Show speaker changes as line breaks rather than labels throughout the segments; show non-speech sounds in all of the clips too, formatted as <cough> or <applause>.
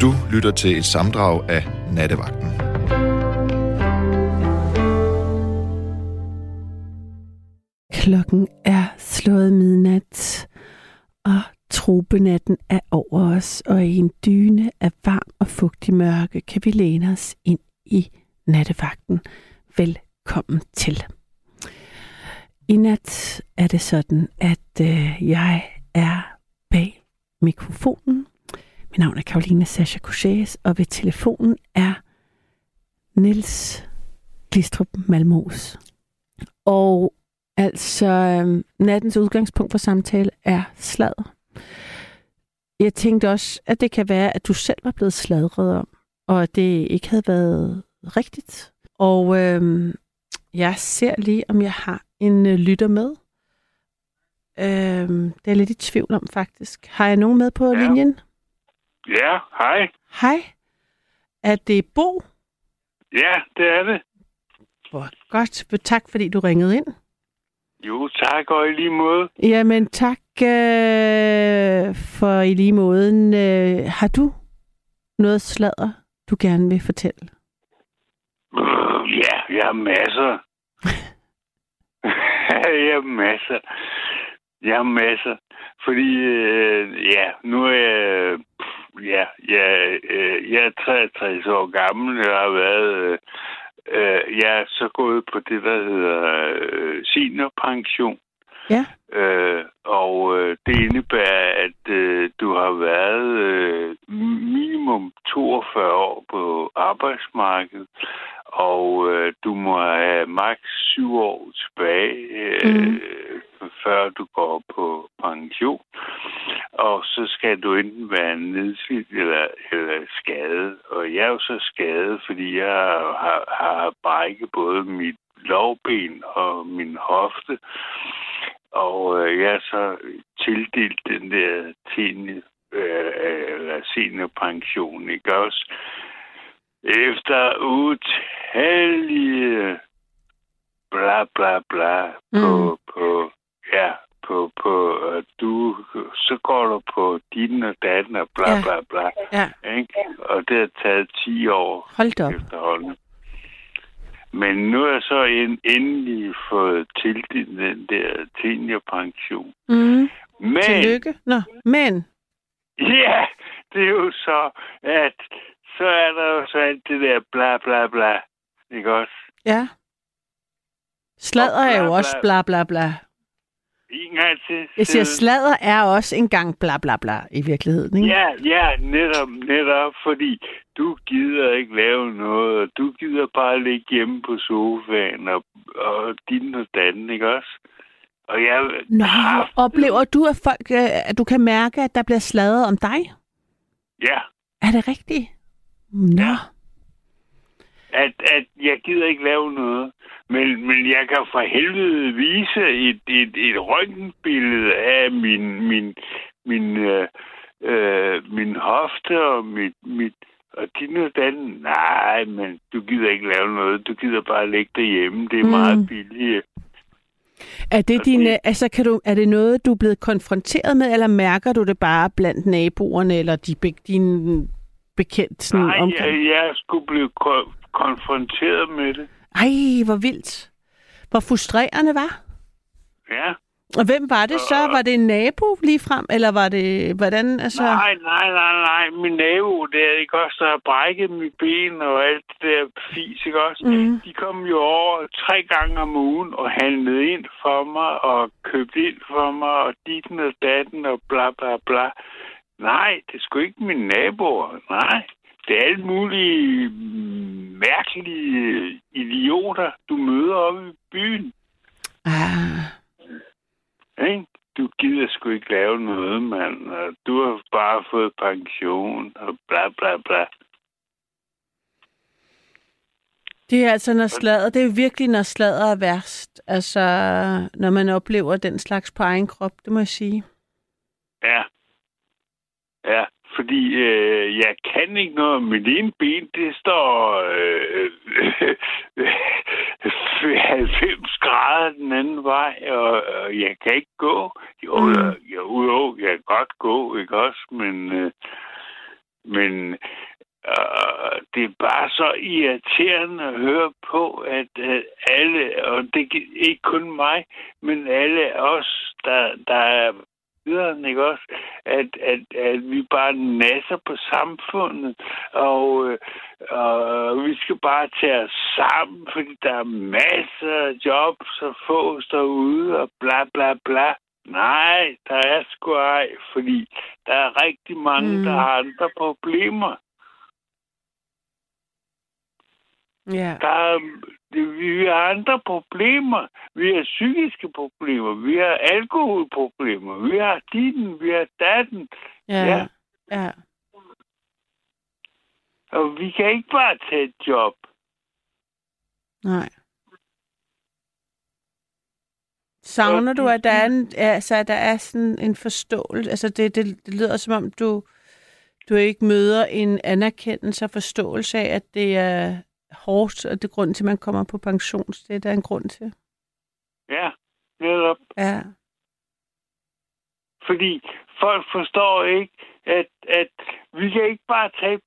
Du lytter til et samdrag af Nattevagten.
Klokken er slået midnat, og tropenatten er over os, og i en dyne af varm og fugtig mørke kan vi læne os ind i nattevagten. Velkommen til. I nat er det sådan, at øh, jeg er bag mikrofonen. Mit navn er Karoline Sascha Couchés, og ved telefonen er Nils Glistrup Malmos. Og altså, øh, nattens udgangspunkt for samtale er sladder. Jeg tænkte også, at det kan være, at du selv var blevet sladret om, og at det ikke havde været rigtigt. Og øh, jeg ser lige, om jeg har en øh, lytter med. Øh, det er jeg lidt i tvivl om, faktisk. Har jeg nogen med på
Ja.
linjen?
Ja, hej.
Hej. Er det Bo?
Ja, det er det.
Hvor godt. Tak, fordi du ringede ind.
Jo, tak og i lige måde.
Jamen, tak øh, for i lige måden. Øh, har du noget sladder, du gerne vil fortælle?
Øh, Ja, jeg har masser. <laughs> jeg har masser. Jeg har masser. Fordi, øh, ja, nu er jeg, ja, jeg, øh, jeg er 63 år gammel. Jeg har været, øh, øh, jeg er så gået på det, der hedder øh, seniorpension.
Ja.
Øh, og øh, det indebærer, at øh, du har været øh, minimum 42 år på arbejdsmarkedet, og øh, du må have maks 7 år tilbage, øh, mm. før du går på pension. Og så skal du enten være nedslidt eller, eller skadet. Og jeg er jo så skadet, fordi jeg har, har brækket både mit lovben og min hofte. Og øh, jeg er så tildelt den der senior, øh, eller seniorpension, ikke også? Efter utallige bla bla bla på,
Mm.
på ja, på, på øh, du, så går du på din og datten og bla
Ja.
bla bla.
Ja,
Ikke? Og det har taget 10 år
hold op.
efterhånden. Men nu er jeg så en, endelig fået tildelt den der seniorpension.
Mm.
Men,
Tillykke. Nå, men...
ja, det er jo så, at så er der jo så alt det der bla bla bla. Ikke også?
Ja. Sladder
Og
er jo også
bla.
bla bla
til.
Jeg siger,
siden.
sladder er også en gang bla bla bla i virkeligheden, ikke?
Ja, ja, netop, netop, fordi du gider ikke lave noget, og du gider bare ligge hjemme på sofaen, og, og din og datten, ikke også? Og jeg
Nå,
har-
oplever du, at folk, øh, at du kan mærke, at der bliver sladret om dig?
Ja,
Er det rigtigt? Nå.
Ja. At, at jeg gider ikke lave noget. Men, men jeg kan for helvede vise et, et, et røntgenbillede af min, min, min, øh, øh, min hofte og mit, mit og din og den. Nej, men du gider ikke lave noget. Du gider bare ligge derhjemme. Det er
Mm.
meget billigt.
Er det dine,
det-
altså kan du, er det noget, du er blevet konfronteret med, eller mærker du det bare blandt naboerne, eller de, dine bekendt sådan
Nej,
omkring?
jeg, jeg skulle blive konfronteret med det.
Ej, hvor vildt. Hvor frustrerende var.
Ja.
Og hvem var det så? Var det en nabo lige frem, eller var det, hvordan, altså...
Nej, nej, nej, nej. Min nabo, det er ikke også, der har brækket mit ben og alt det der fis, ikke også?
Mm.
De kom jo over tre gange om ugen og handlede ind for mig og købte ind for mig og ditten og datten og bla bla bla. Nej, det sgu ikke mine naboer. Nej, det er alle mulige mm, mærkelige idioter, du møder oppe i byen.
Ah,
Ikke? Du gider sgu ikke lave noget, mand. Du har bare fået pension og bla bla bla.
det er altså, når sladder, det er virkelig, når sladder er værst. Altså, når man oplever den slags på egen krop, det må jeg sige.
Ja. Ja, fordi øh, jeg kan ikke noget. Mit ene ben, det står øh, <laughs> 90 grader den anden vej, og, og jeg kan ikke gå. Jo,
Mm.
mm. jo, jo, jeg kan godt gå, ikke også? Men øh, men øh, det er bare så irriterende at høre på, at øh, alle, og det er ikke kun mig, men alle os, der, der er videre, ikke også? At, at, at vi bare nasser på samfundet, og, øh, og vi skal bare tage os sammen, fordi der er masser af jobs og få derude, og bla bla bla. Nej, der er sgu ej, fordi der er rigtig mange, mm. der har andre problemer.
Ja.
Der er, vi har andre problemer. Vi har psykiske problemer. Vi har alkoholproblemer. Vi har ditten. Vi har datten.
Ja.
Ja.
ja.
Og vi kan ikke bare tage et job.
Nej. Savner du, at der er, en, altså, at der er sådan en forståelse? Altså, det, det, det lyder som om, du, du ikke møder en anerkendelse og forståelse af, at det er hårdt, og det er grund til, at man kommer på pension. Det er der en grund til.
Ja, netop.
Ja.
Fordi folk forstår ikke, at, at vi kan ikke bare tage...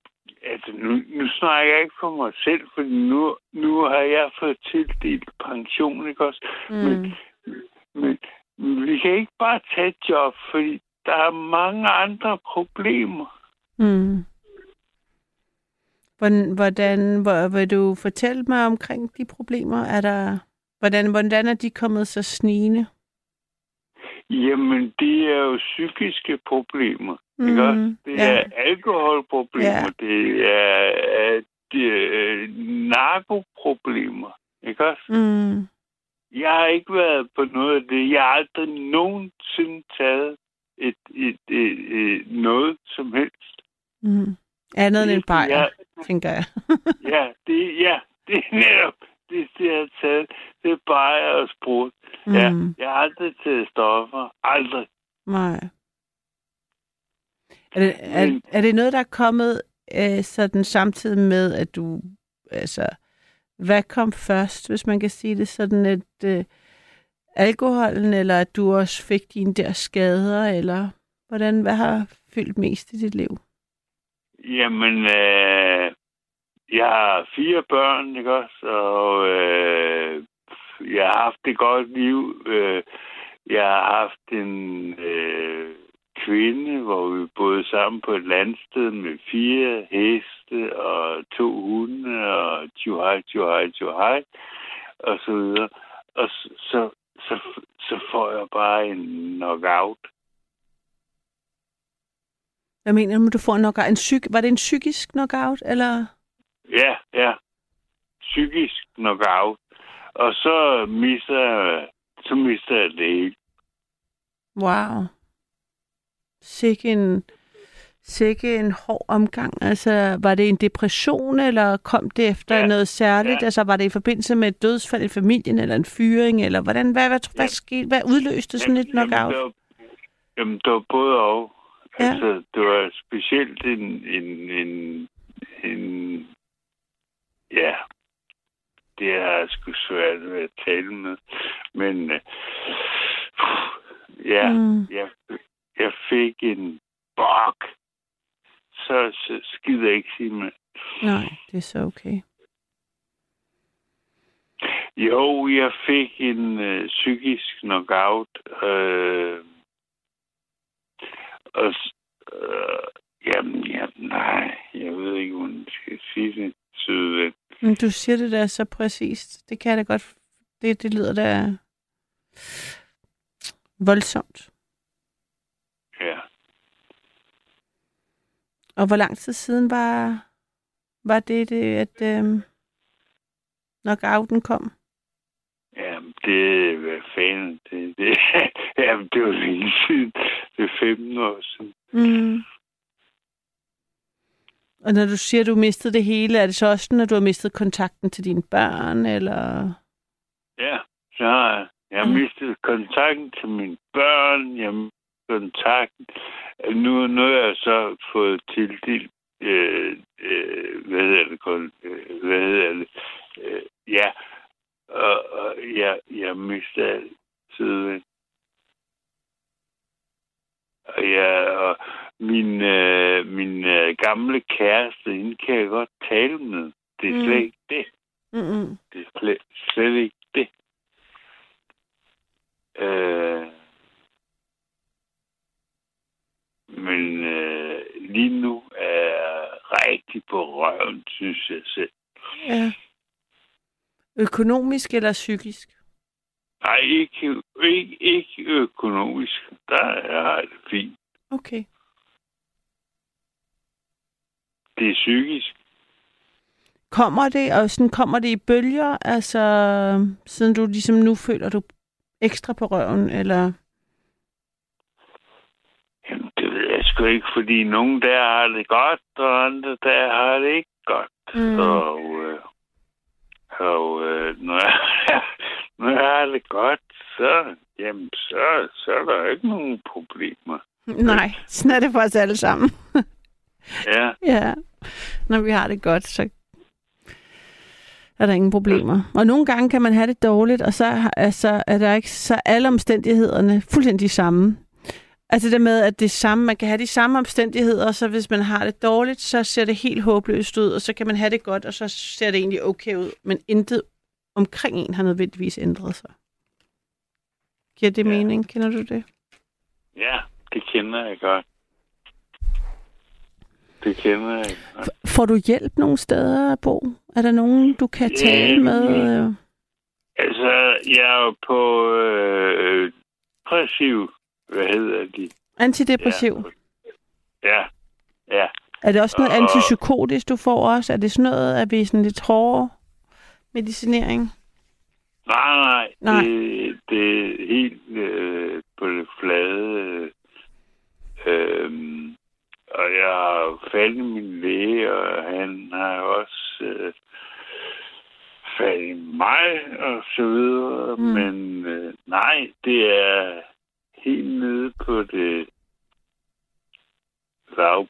Altså, nu, nu snakker jeg ikke for mig selv, for nu, nu har jeg fået tildelt pension, ikke også?
Mm.
Men, men vi kan ikke bare tage job, fordi der er mange andre problemer.
Mm. Hvordan, hvordan hvor, vil du fortælle mig omkring de problemer? Er der, hvordan, hvordan er de kommet så snigende?
Jamen, det er jo psykiske problemer. Mm, ikke også? Det
ja.
er alkoholproblemer.
Ja.
Det er, er det er narkoproblemer. Ikke også?
Mm.
Jeg har ikke været på noget af det. Jeg har aldrig nogensinde taget et, et, et, et, noget som helst.
Mm. Andet end en bajer,
Ja,
tænker jeg. <laughs>
ja, det, ja, det er netop det, det har taget. Det er bare og sprut. Mm. Ja, jeg har aldrig taget stoffer. Aldrig.
Nej. Er det, er,
Men-
er det noget, der er kommet øh, sådan samtidig med, at du, altså, hvad kom først, hvis man kan sige det sådan, at øh, alkoholen, eller at du også fik dine der skader, eller hvordan, hvad har fyldt mest i dit liv?
Jamen, øh, jeg har fire børn, ikke også? Og øh, jeg har haft et godt liv. Øh, jeg har haft en øh, kvinde, hvor vi boede sammen på et landsted med fire heste og to hunde og tjuhaj, tjuhaj, tjuhaj og så videre. Og så, så, så, så får jeg bare en knockout.
Hvad mener du, du får en knockout? En psyk, var det en psykisk knockout, eller?
Ja, ja. Psykisk knockout. Og så mister så mister jeg det hele.
Wow. Sikke en, sikke en hård omgang. Altså, var det en depression, eller kom det efter
Ja.
noget særligt?
Ja.
Altså, var det i forbindelse med et dødsfald i familien, eller en fyring, eller hvordan, hvad, hvad, hvad,
Ja.
skete, hvad udløste sådan et
Jamen,
knockout?
det var, jamen, det var både og.
Ja.
Altså, det var specielt en, en, en, en ja, det er sgu svært ved at tale med. Men øh, ja,
Mm.
jeg, jeg fik en bok. Så, så skider jeg ikke sige med.
Nej, det er så okay.
Jo, jeg fik en øh, psykisk knockout. Øh, og øh, jamen, jamen, nej, jeg ved ikke, hvordan jeg skal sige det. Ven.
Men du siger det der så præcist. Det kan jeg da godt... Det, det lyder da voldsomt.
Ja.
Og hvor lang tid siden var, var det, det at øhm, knockouten kom?
Jamen, det hvad fanden, det, det, <laughs> jamen, det var længe siden. Det er 15 år siden.
Mm. Og når du siger, at du mistede det hele, er det så også sådan, at du har mistet kontakten til dine børn, eller...
Ja, så har jeg. Jeg har
Mm.
mistet kontakten til mine børn. Jeg har mistet kontakten. Nu, nu har jeg så fået tildelt, øh, øh, hvad hedder det, kun, øh, hvad hedder det, øh, ja, og, og jeg, jeg mister alt tiden. Og, jeg, og, min, øh, min øh, gamle kæreste, hende kan jeg godt tale med. Det er
Mm.
slet ikke det.
Mm-mm.
Det er slet, slet ikke det. Øh, men øh, lige nu er jeg rigtig på røven, synes jeg selv.
Ja. Økonomisk eller psykisk?
Nej, ikke, ikke, ikke økonomisk. Der er det fint.
Okay.
Det er psykisk.
Kommer det, og sådan kommer det i bølger, altså siden du ligesom nu føler du ekstra på røven, eller?
Jamen, det ved jeg sgu ikke, fordi nogen der har det godt, og andre der har det ikke godt.
Mm.
Og, øh, og øh, når, jeg, <laughs> jeg har det godt, så, jamen, så, så er der ikke nogen problemer.
Nej, sådan er det for os alle sammen.
Ja,
ja, når vi har det godt, så er der ingen problemer. Og nogle gange kan man have det dårligt, og så altså, er der ikke så alle omstændighederne fuldstændig de samme. Altså det med, at det samme, man kan have de samme omstændigheder, så hvis man har det dårligt, så ser det helt håbløst ud, og så kan man have det godt, og så ser det egentlig okay ud. Men intet omkring en har nødvendigvis ændret sig. Giver det
Ja.
mening? Kender du det?
ja, det kender jeg godt. Det kender jeg godt.
Får du hjælp nogle steder, Bo? Er der nogen, du kan tale
Øhm,
med? øh?
Altså, jeg er jo på øh, depressiv, hvad hedder de?
Antidepressiv?
Ja, ja.
Er det også noget
Og-
antipsykotisk, du får også? Er det sådan noget, at vi er sådan lidt hårdere medicinering?
Nej, nej.
Nej.
Det, det er helt øh, på det flade. Øh, og jeg har fat i min læge, og han har også øh, fat i mig, og så videre.
Mm.
Men øh, nej, det er helt nede på det lav...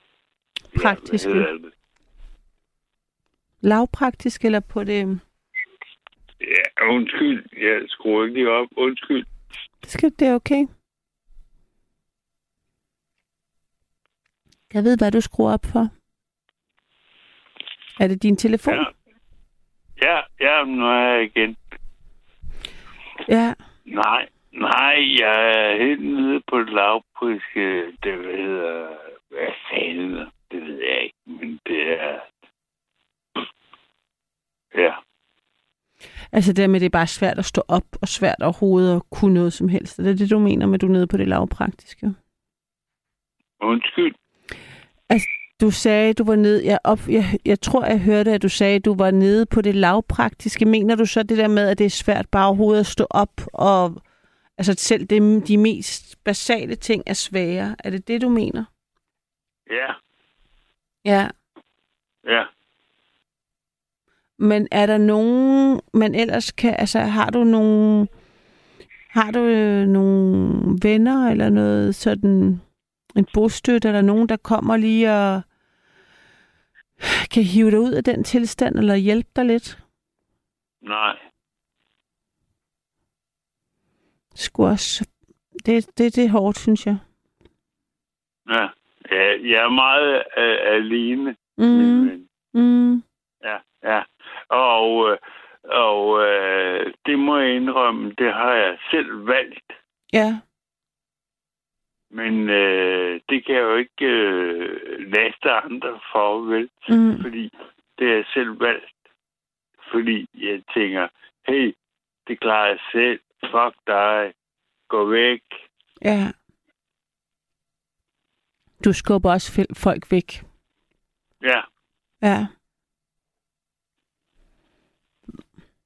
Praktiske.
Ja?
Lavpraktisk eller på det...
Ja, undskyld. Jeg skruer ikke lige op. Undskyld.
Skal, det er okay. Jeg ved, hvad du skruer op for. Er det din telefon?
Ja. Ja, ja, nu er jeg igen.
ja.
Nej, nej, jeg er helt nede på det lavpriske, det hedder, hvad fanden, det ved jeg ikke, men det er, ja,
Altså det med, det er bare svært at stå op, og svært overhovedet at kunne noget som helst. Er det det, du mener med, at du er nede på det lavpraktiske?
undskyld,
Du sagde, du var nede... Jeg, op, jeg, jeg tror, jeg hørte, at du sagde, at du var nede på det lavpraktiske. Mener du så det der med, at det er svært bare overhovedet at stå op, og altså selv det, de mest basale ting er svære? Er det det, du mener?
ja,
Ja.
ja,
Men er der nogen, man ellers kan... Altså har du nogen... Har du øh, nogle venner eller noget sådan en bostøtte, eller nogen, der kommer lige og kan hive dig ud af den tilstand, eller hjælpe dig lidt?
nej,
Sgu også. Det, det, det er hårdt, synes jeg.
ja, ja jeg er meget uh, alene,
Mm,
min ven.
mm,
ja, ja, og, øh, og øh, det må jeg indrømme, det har jeg selv valgt,
ja,
men øh, det kan jeg jo ikke øh, laste andre for, vel?
mm,
fordi det er jeg selv valgt. Fordi jeg tænker, hey, det klarer jeg selv. Fuck dig. Gå væk.
ja. Du skubber også folk væk.
Ja,
Ja.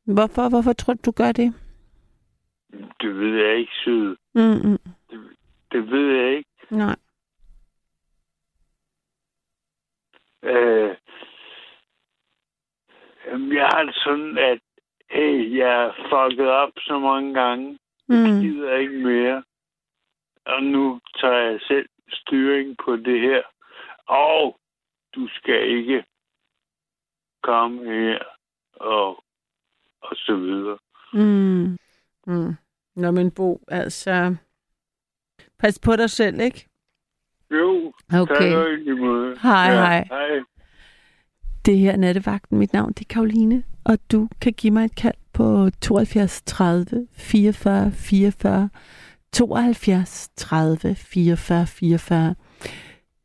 Hvorfor, hvorfor tror du, du gør det?
det ved jeg ikke, sød.
Mm, mm,
Det ved jeg ikke.
nej.
Øh, jeg har det sådan, at hey, jeg er fucket op så mange gange. Jeg
Mm,
gider ikke mere. Og nu tager jeg selv styring på det her. Og du skal ikke komme her og, og så videre.
mm, mm. Nå, men Bo, altså... Pas på dig selv, ikke?
Jo,
Okay.
tak.
Hej, hej.
hej.
Det her er Nattevagten. Mit navn det er Karoline, og du kan give mig et kald på 72 30 44 44 72 30 44 44.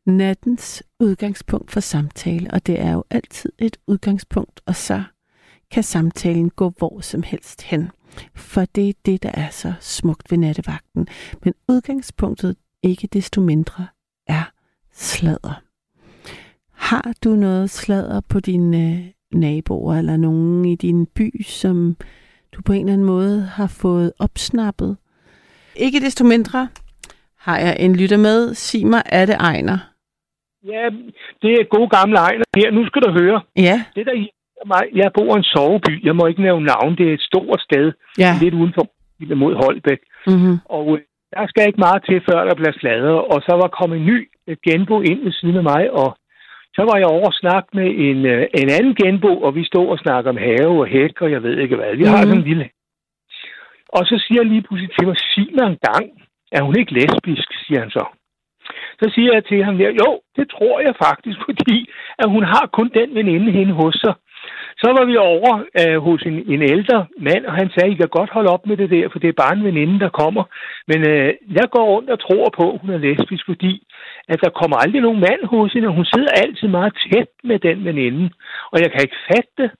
Nattens udgangspunkt for samtale, og det er jo altid et udgangspunkt, og så kan samtalen gå hvor som helst hen. For det er det, der er så smukt ved nattevagten. Men udgangspunktet, ikke desto mindre, er sladder. Har du noget sladder på dine øh, naboer eller nogen i din by, som du på en eller anden måde har fået opsnappet? Ikke desto mindre har jeg en lytter med. Sig mig, er det Ejner?
Ja, det er god gamle Ejner her. Nu skal du høre.
Ja,
Det der mig, jeg bor i en soveby. Jeg må ikke nævne navn. Det er et stort sted,
ja.
lidt udenfor mod Holbæk.
Mm-hmm.
Og øh, der skal ikke meget til, før der bliver sladret. Og så var kommet en ny øh, genbo ind ved siden af mig, og så var jeg over og snakke med en, øh, en anden genbo, og vi stod og snakker om have og hæk, og jeg ved ikke hvad. Vi har
Mhm.
sådan en lille... Og så siger jeg lige pludselig til mig, sig mig en gang, er hun ikke lesbisk, siger han så. Så siger jeg til ham der, jo, det tror jeg faktisk, <laughs> fordi at hun har kun den veninde hende hos sig. Så var vi over øh, hos en, en ældre mand, og han sagde, I kan godt holde op med det der, for det er bare en veninde, der kommer. Men øh, jeg går rundt og tror på, at hun er lesbisk, fordi at der kommer aldrig nogen mand hos hende, og hun sidder altid meget tæt med den veninde. Og jeg kan ikke fatte det.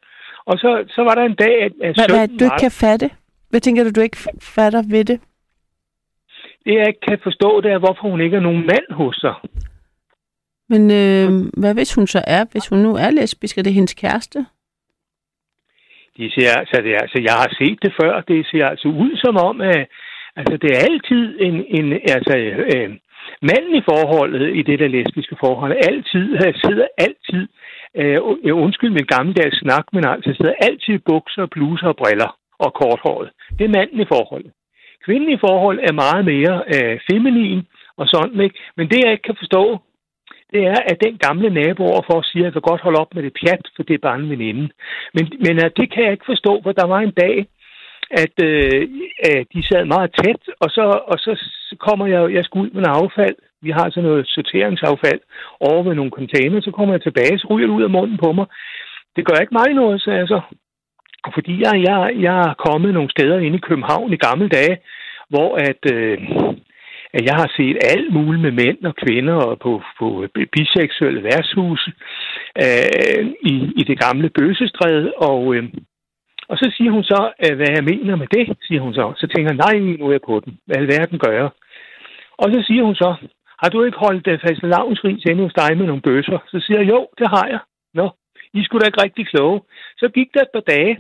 Og så, så var der en dag, at, at
Hvad, du ikke kan fatte? Hvad tænker du, du ikke fatter ved det?
det jeg ikke kan forstå, det er, hvorfor hun ikke er nogen mand hos sig.
Men øh, hvad hvis hun så er? Hvis hun nu er lesbisk, er det hendes kæreste?
De ser, altså, det er, altså, jeg har set det før. Det ser altså ud som om, at altså, det er altid en, en altså, øh, manden i forholdet, i det der lesbiske forhold, altid, øh, sidder altid, øh, øh, undskyld min gammeldags snak, men altså sidder altid i bukser, bluser og briller og korthåret. Det er manden i forholdet. Kvinden i forhold er meget mere øh, feminin og sådan, ikke? Men det, jeg ikke kan forstå, det er, at den gamle nabo overfor siger, at jeg kan godt holde op med det pjat, for det er bare en veninde. Men, men at det kan jeg ikke forstå, for der var en dag, at øh, at de sad meget tæt, og så, og så kommer jeg, jeg skal ud med noget affald. Vi har sådan noget sorteringsaffald over ved nogle container, så kommer jeg tilbage, så ryger det ud af munden på mig. Det gør ikke mig noget, jeg så. altså. fordi jeg, jeg, jeg er kommet nogle steder inde i København i gamle dage, hvor at, øh, at jeg har set alt muligt med mænd og kvinder og på, på biseksuelle værtshuse øh, i, i det gamle bøsestræde. Og, øh, og så siger hun så, øh, hvad jeg mener med det, siger hun så. Så tænker jeg, nej, nu er jeg på den. Hvad alverden gør jeg? Og så siger hun så, har du ikke holdt øh, uh, fast lavnsris inde hos dig med nogle bøsser? Så siger jeg, jo, det har jeg. Nå, I skulle da ikke rigtig kloge. Så gik der et par dage,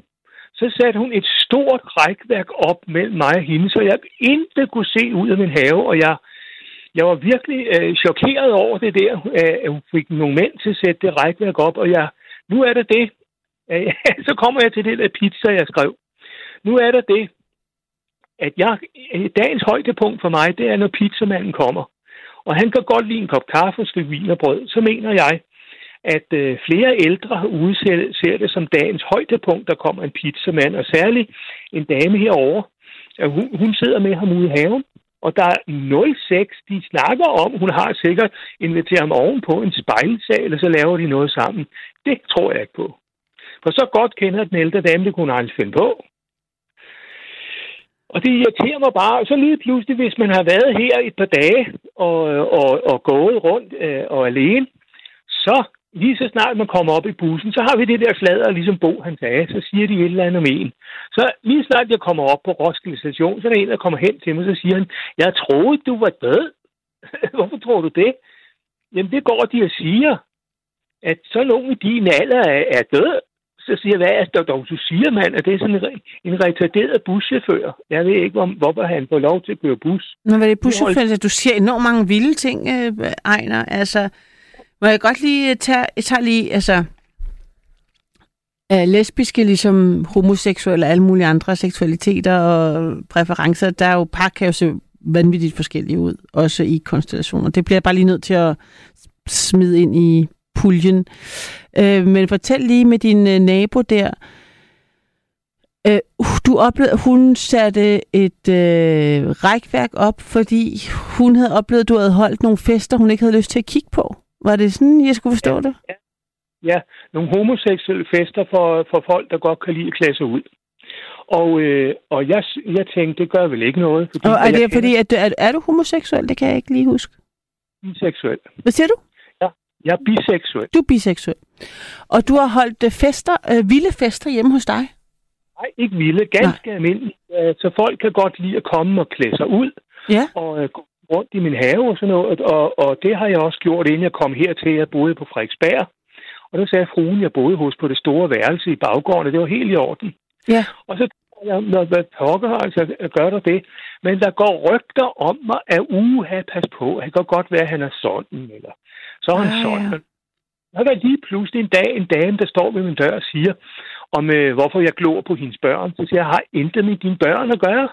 så satte hun et stort rækværk op mellem mig og hende, så jeg ikke kunne se ud af min have, og jeg, jeg var virkelig øh, chokeret over det der, at hun fik nogle mænd til at sætte det rækværk op, og jeg, nu er det det. <laughs> Øh, så kommer jeg til det der pizza, jeg skrev. Nu er der det, at jeg, øh, dagens højdepunkt for mig, det er, når pizzamanden kommer. Og han kan godt lide en kop kaffe og et stykke vin og brød. Så mener jeg, at øh, flere ældre ude ser, det som dagens højdepunkt, der kommer en pizzamand, og særligt en dame herovre, at hun, hun sidder med ham ude i haven, og der er 06, de snakker om, hun har sikkert inviteret ham ovenpå en spejlsal, eller så laver de noget sammen. Det tror jeg ikke på. For så godt kender den ældre dame, det kunne hun aldrig finde på. Og det irriterer mig bare. Så lige pludselig, hvis man har været her et par dage og, og, og gået rundt øh, og alene, så lige så snart man kommer op i bussen, så har vi det der sladder, ligesom Bo han sagde, så siger de et eller andet om en. Så lige snart jeg kommer op på Roskilde station, så er der en, der kommer hen til mig, så siger han, jeg troede, du var død. <laughs> Hvorfor tror du det? Jamen det går de og siger, at så nogen i din alder er, er død. Så siger jeg, hvad er det dog, du siger, mand? At det er sådan en, en retarderet buschauffør. Jeg ved ikke, om, hvorfor han får lov til at køre bus.
Men hvad er det buschauffør, du siger enormt mange vilde ting, øh, Ejner. Altså, må jeg godt lige øh, tage, jeg tager lige, altså, er lesbiske ligesom homoseksuelle og alle mulige andre seksualiteter og præferencer, der er jo par kan jo se vanvittigt forskellige ud, også i konstellationer. Det bliver jeg bare lige nødt til at smide ind i puljen. Øh, men fortæl lige med din øh, nabo der, Øh, uh, du oplevede, hun satte et øh, rækværk op, fordi hun havde oplevet, at du havde holdt nogle fester, hun ikke havde lyst til at kigge på. Var det sådan, jeg skulle forstå
Ja,
det?
Ja, nogle homoseksuelle fester for, for folk, der godt kan lide at klæde sig ud. Og, øh, og jeg, jeg tænkte, det gør vel ikke noget. Fordi
Og er det fordi, at, er, er du homoseksuel? Det kan jeg ikke lige huske.
biseksuel.
Hvad siger du?
Jeg er biseksuel.
Du er biseksuel. Og du har holdt øh, fester, øh, vilde fester hjemme hos dig?
Nej, ikke vilde. Ganske almindeligt. Øh, Så folk kan godt lide at komme og klæde sig ud.
Ja.
og øh, gå rundt i min have og sådan noget. Og, og det har jeg også gjort, inden jeg kom hertil. Jeg boede på Frederiksberg. Og der sagde fruen, jeg boede hos på det store værelse i baggården, og det var helt i orden.
Ja.
Og så jeg, når hvad pokker altså gør der det. Men der går rygter om mig, at uha, pas på. Han kan godt være, at han er sådan, eller så er han
Ah,
sådan.
ja.
Der var lige pludselig en dag en dame, der står ved min dør og siger, om øh, hvorfor jeg glor på hendes børn. Så siger jeg har intet med dine børn at gøre.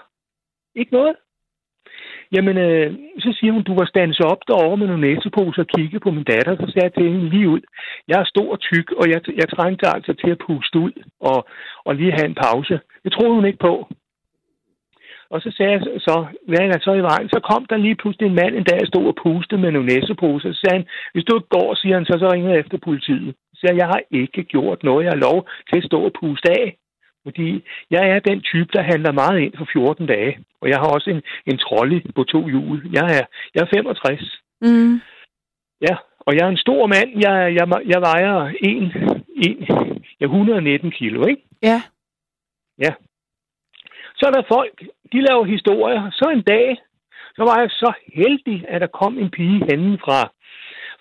Ikke noget. Jamen, øh, så siger hun, du var stanset op derovre med nogle næseposer og kigge på min datter. Så sagde jeg til hende lige ud, jeg er stor og tyk, og jeg, jeg trængte altså til at puste ud og, og lige have en pause. Det troede hun ikke på. Og så sagde jeg så, hvad er der så i vejen? Så kom der lige pludselig en mand en dag, jeg stod og puste med nogle næseposer. Så sagde han, hvis du ikke går, siger han, så, så ringer jeg efter politiet. Så sagde jeg, jeg har ikke gjort noget. Jeg har lov til at stå og puste af. Fordi jeg er den type, der handler meget ind for 14 dage. Og jeg har også en, en trolley på to hjul. Jeg er, jeg er 65.
Mm.
Ja, og jeg er en stor mand. Jeg, jeg, jeg vejer en, en, jeg er 119 kilo, ikke?
Ja.
Så er der folk, de laver historier. Så en dag, så var jeg så heldig, at der kom en pige henne fra,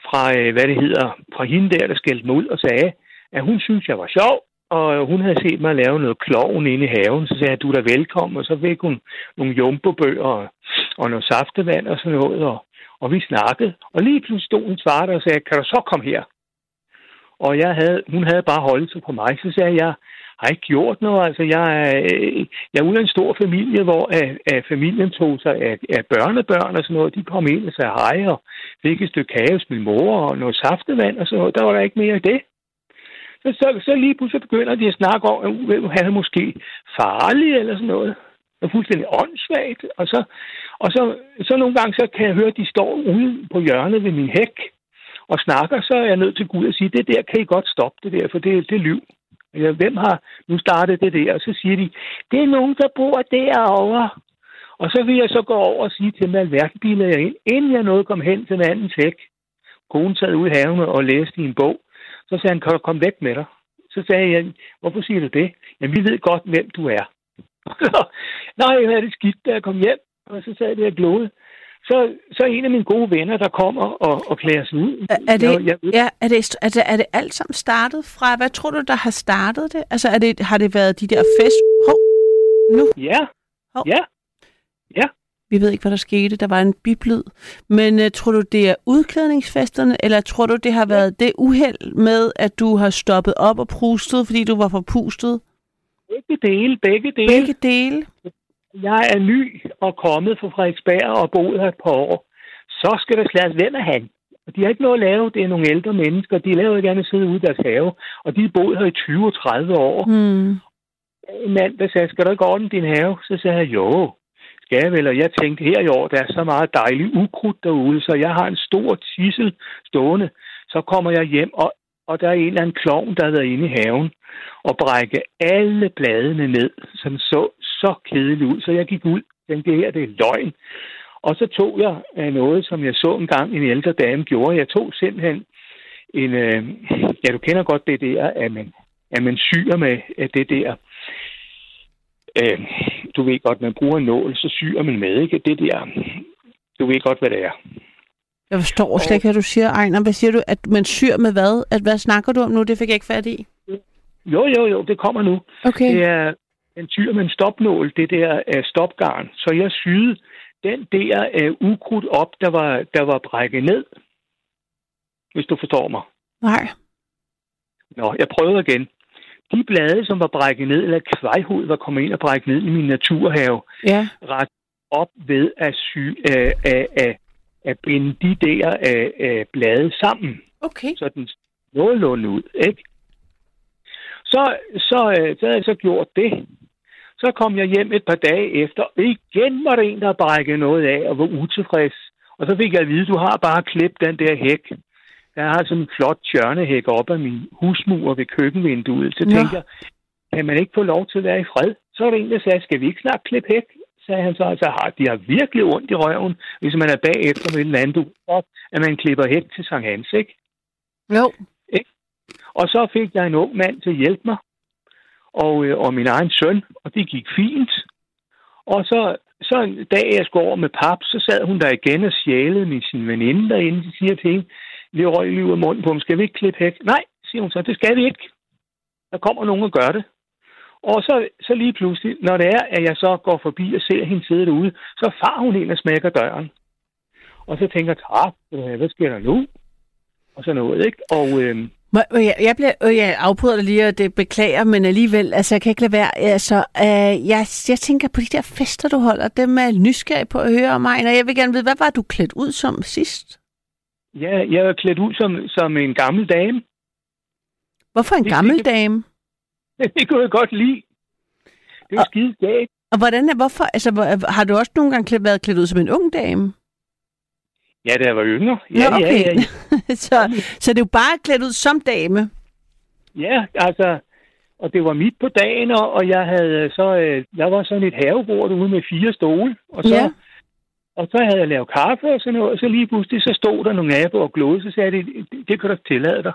fra øh, hvad det hedder, fra hende der, der skældte mig ud og sagde, at hun synes, jeg var sjov, og øh, hun havde set mig lave noget kloven inde i haven. Så sagde jeg, du er da velkommen, og så fik hun nogle jumbobøger og, og noget saftevand og sådan noget, og, og vi snakkede. Og lige pludselig stod en svarte og sagde, kan du så komme her? Og jeg havde, hun havde bare holdt sig på mig. Så sagde jeg, jeg har ikke gjort noget. Altså, jeg er, øh, jeg er ude af en stor familie, hvor at, at familien tog sig af, af børnebørn og sådan noget. De kom ind og sagde hej og fik et stykke kage hos min mor og noget saftevand og sådan noget. Der var der ikke mere i det. Så, så, lige pludselig begynder de at snakke om, at han er måske farlig eller sådan noget. Og er fuldstændig åndssvagt. Og, så, og så, så nogle gange så kan jeg høre, at de står ude på hjørnet ved min hæk og snakker, så er jeg nødt til at gå ud og sige, det der kan I godt stoppe det der, for det, det er lyv. Ja, hvem har nu startet det der? Og så siger de, det er nogen, der bor derovre. Og så vil jeg så gå over og sige til dem, alverden biler jeg ind, inden jeg nåede kom hen til en anden hæk. Konen sad ude i haven og læste i en bog. Så sagde han, kan du komme væk med dig? Så sagde jeg, hvorfor siger du det? Jamen, vi ved godt, hvem du er. Nej, hvad er det skidt, da jeg kom hjem. Og så sad det og glode. Så, så en af mine gode venner, der kommer og, og klæder sig ud.
Er, er, det,
Jeg, jeg,
ja, er, det, er, det, er det alt sammen startet fra, hvad tror du, der har startet det? Altså, er det, har det været de der fest... Hov, nu.
ja,
Hov.
ja.
Vi ved ikke, hvad der skete. Der var en biblyd. Men uh, tror du, det er udklædningsfesterne, eller tror du, det har været det uheld med, at du har stoppet op og prustet, fordi du var forpustet?
Begge dele, begge dele.
Begge dele?
Jeg er ny og kommet fra Frederiksberg og boet her et par år. Så skal der slæres, hvem er han? Og de har ikke noget at lave. Det er nogle ældre mennesker. De laver gerne at sidde ude i deres have. Og de er boet her i 20-30 år.
Hmm.
En mand, der sagde, skal du ikke ordne din have? Så sagde jeg, jo, skal vel. Og jeg tænkte, her i år, der er så meget dejligt ukrudt derude, så jeg har en stor tissel stående. Så kommer jeg hjem, og, og der er en eller anden klovn, der har været inde i haven og brække alle bladene ned, som så så kedeligt ud. Så jeg gik ud tænkte, det her det er løgn. Og så tog jeg øh, noget, som jeg så engang en ældre dame gjorde. Jeg tog simpelthen en... Øh, ja, du kender godt det der, at man, at man syr med at det der... Øh, du ved godt, man bruger en nål, så syr man med, ikke? Det der... Du ved godt, hvad det er.
Jeg forstår slet ikke, hvad du siger, Ejner. Hvad siger du? At man syr med hvad? At, hvad snakker du om nu? Det fik jeg ikke fat i.
Jo, jo, jo, det kommer nu.
Okay.
Det er en syr med en stopnål, det der uh, stopgarn. Så jeg syede den der uh, ukrudt op, der var, der var brækket ned. Hvis du forstår mig.
Nej.
Nå, jeg prøvede igen. De blade, som var brækket ned, eller kvejhud var kommet ind og brækket ned i min naturhave,
Ja.
ret op ved at, sy, uh, uh, uh, at binde de der uh, uh, blade sammen,
Okay.
så den nogenlunde ud, ikke? Så, så, øh, så havde jeg så gjort det, Så kom jeg hjem et par dage efter, og igen var der en, der brækkede noget af og var utilfreds. Og så fik jeg at vide, du har bare klippet den der hæk. Jeg har sådan en flot tjørnehæk op af min husmur ved køkkenvinduet. Så
Nå.
tænkte jeg, kan man ikke få lov til at være i fred? Så var der en, der sagde, skal vi ikke snart klippe hæk? Sagde han så, altså har, de har virkelig ondt i røven, hvis man er bagefter med andet, du- at man klipper hæk til Sankt Hans, ikke?
Jo.
Og så fik jeg en ung mand til at hjælpe mig, og, øh, og min egen søn, og det gik fint. Og så, så en dag, jeg skulle over med pap, så sad hun der igen og sjælede med sin veninde derinde. Så siger til hende, lige røg lige ud af munden på ham, skal vi ikke klippe hæk? Nej, siger hun så, det skal vi ikke. Der kommer nogen og gør det. Og så, så lige pludselig, når det er, at jeg så går forbi og ser hende sidde derude, så far hun ind og smækker døren. Og så tænker jeg, øh, hvad sker der nu? Og så noget, ikke? Og, øh,
jeg, jeg, bliver, øh, jeg afbryder dig lige, og det beklager, men alligevel, altså jeg kan ikke lade være. Altså, øh, jeg, jeg tænker på de der fester, du holder, dem er nysgerrig på at høre om mig, og jeg vil gerne vide, hvad var du klædt ud som sidst?
Ja, jeg er klædt ud som, som en gammel dame.
Hvorfor en
Det-
gammel
det-
dame? <laughs>
Det kunne jeg godt lide. Det er
Og-
skide galt.
Og hvordan er, hvorfor, altså, hvor- har du også nogle gange klædt, været klædt ud som en ung dame?
Ja, da jeg var yngre. Ja,
Nå, okay.
ja, ja. <laughs>
så, så det er jo bare klædt ud som dame.
Ja, altså, og det var midt på dagen, og, og jeg havde så, øh, der var sådan et havebord ude med fire stole, og så,
Ja.
Og så havde jeg lavet kaffe og sådan noget, og så lige pludselig, så stod der nogle naboer og glodede, så sagde de, det, det kan du ikke tillade dig.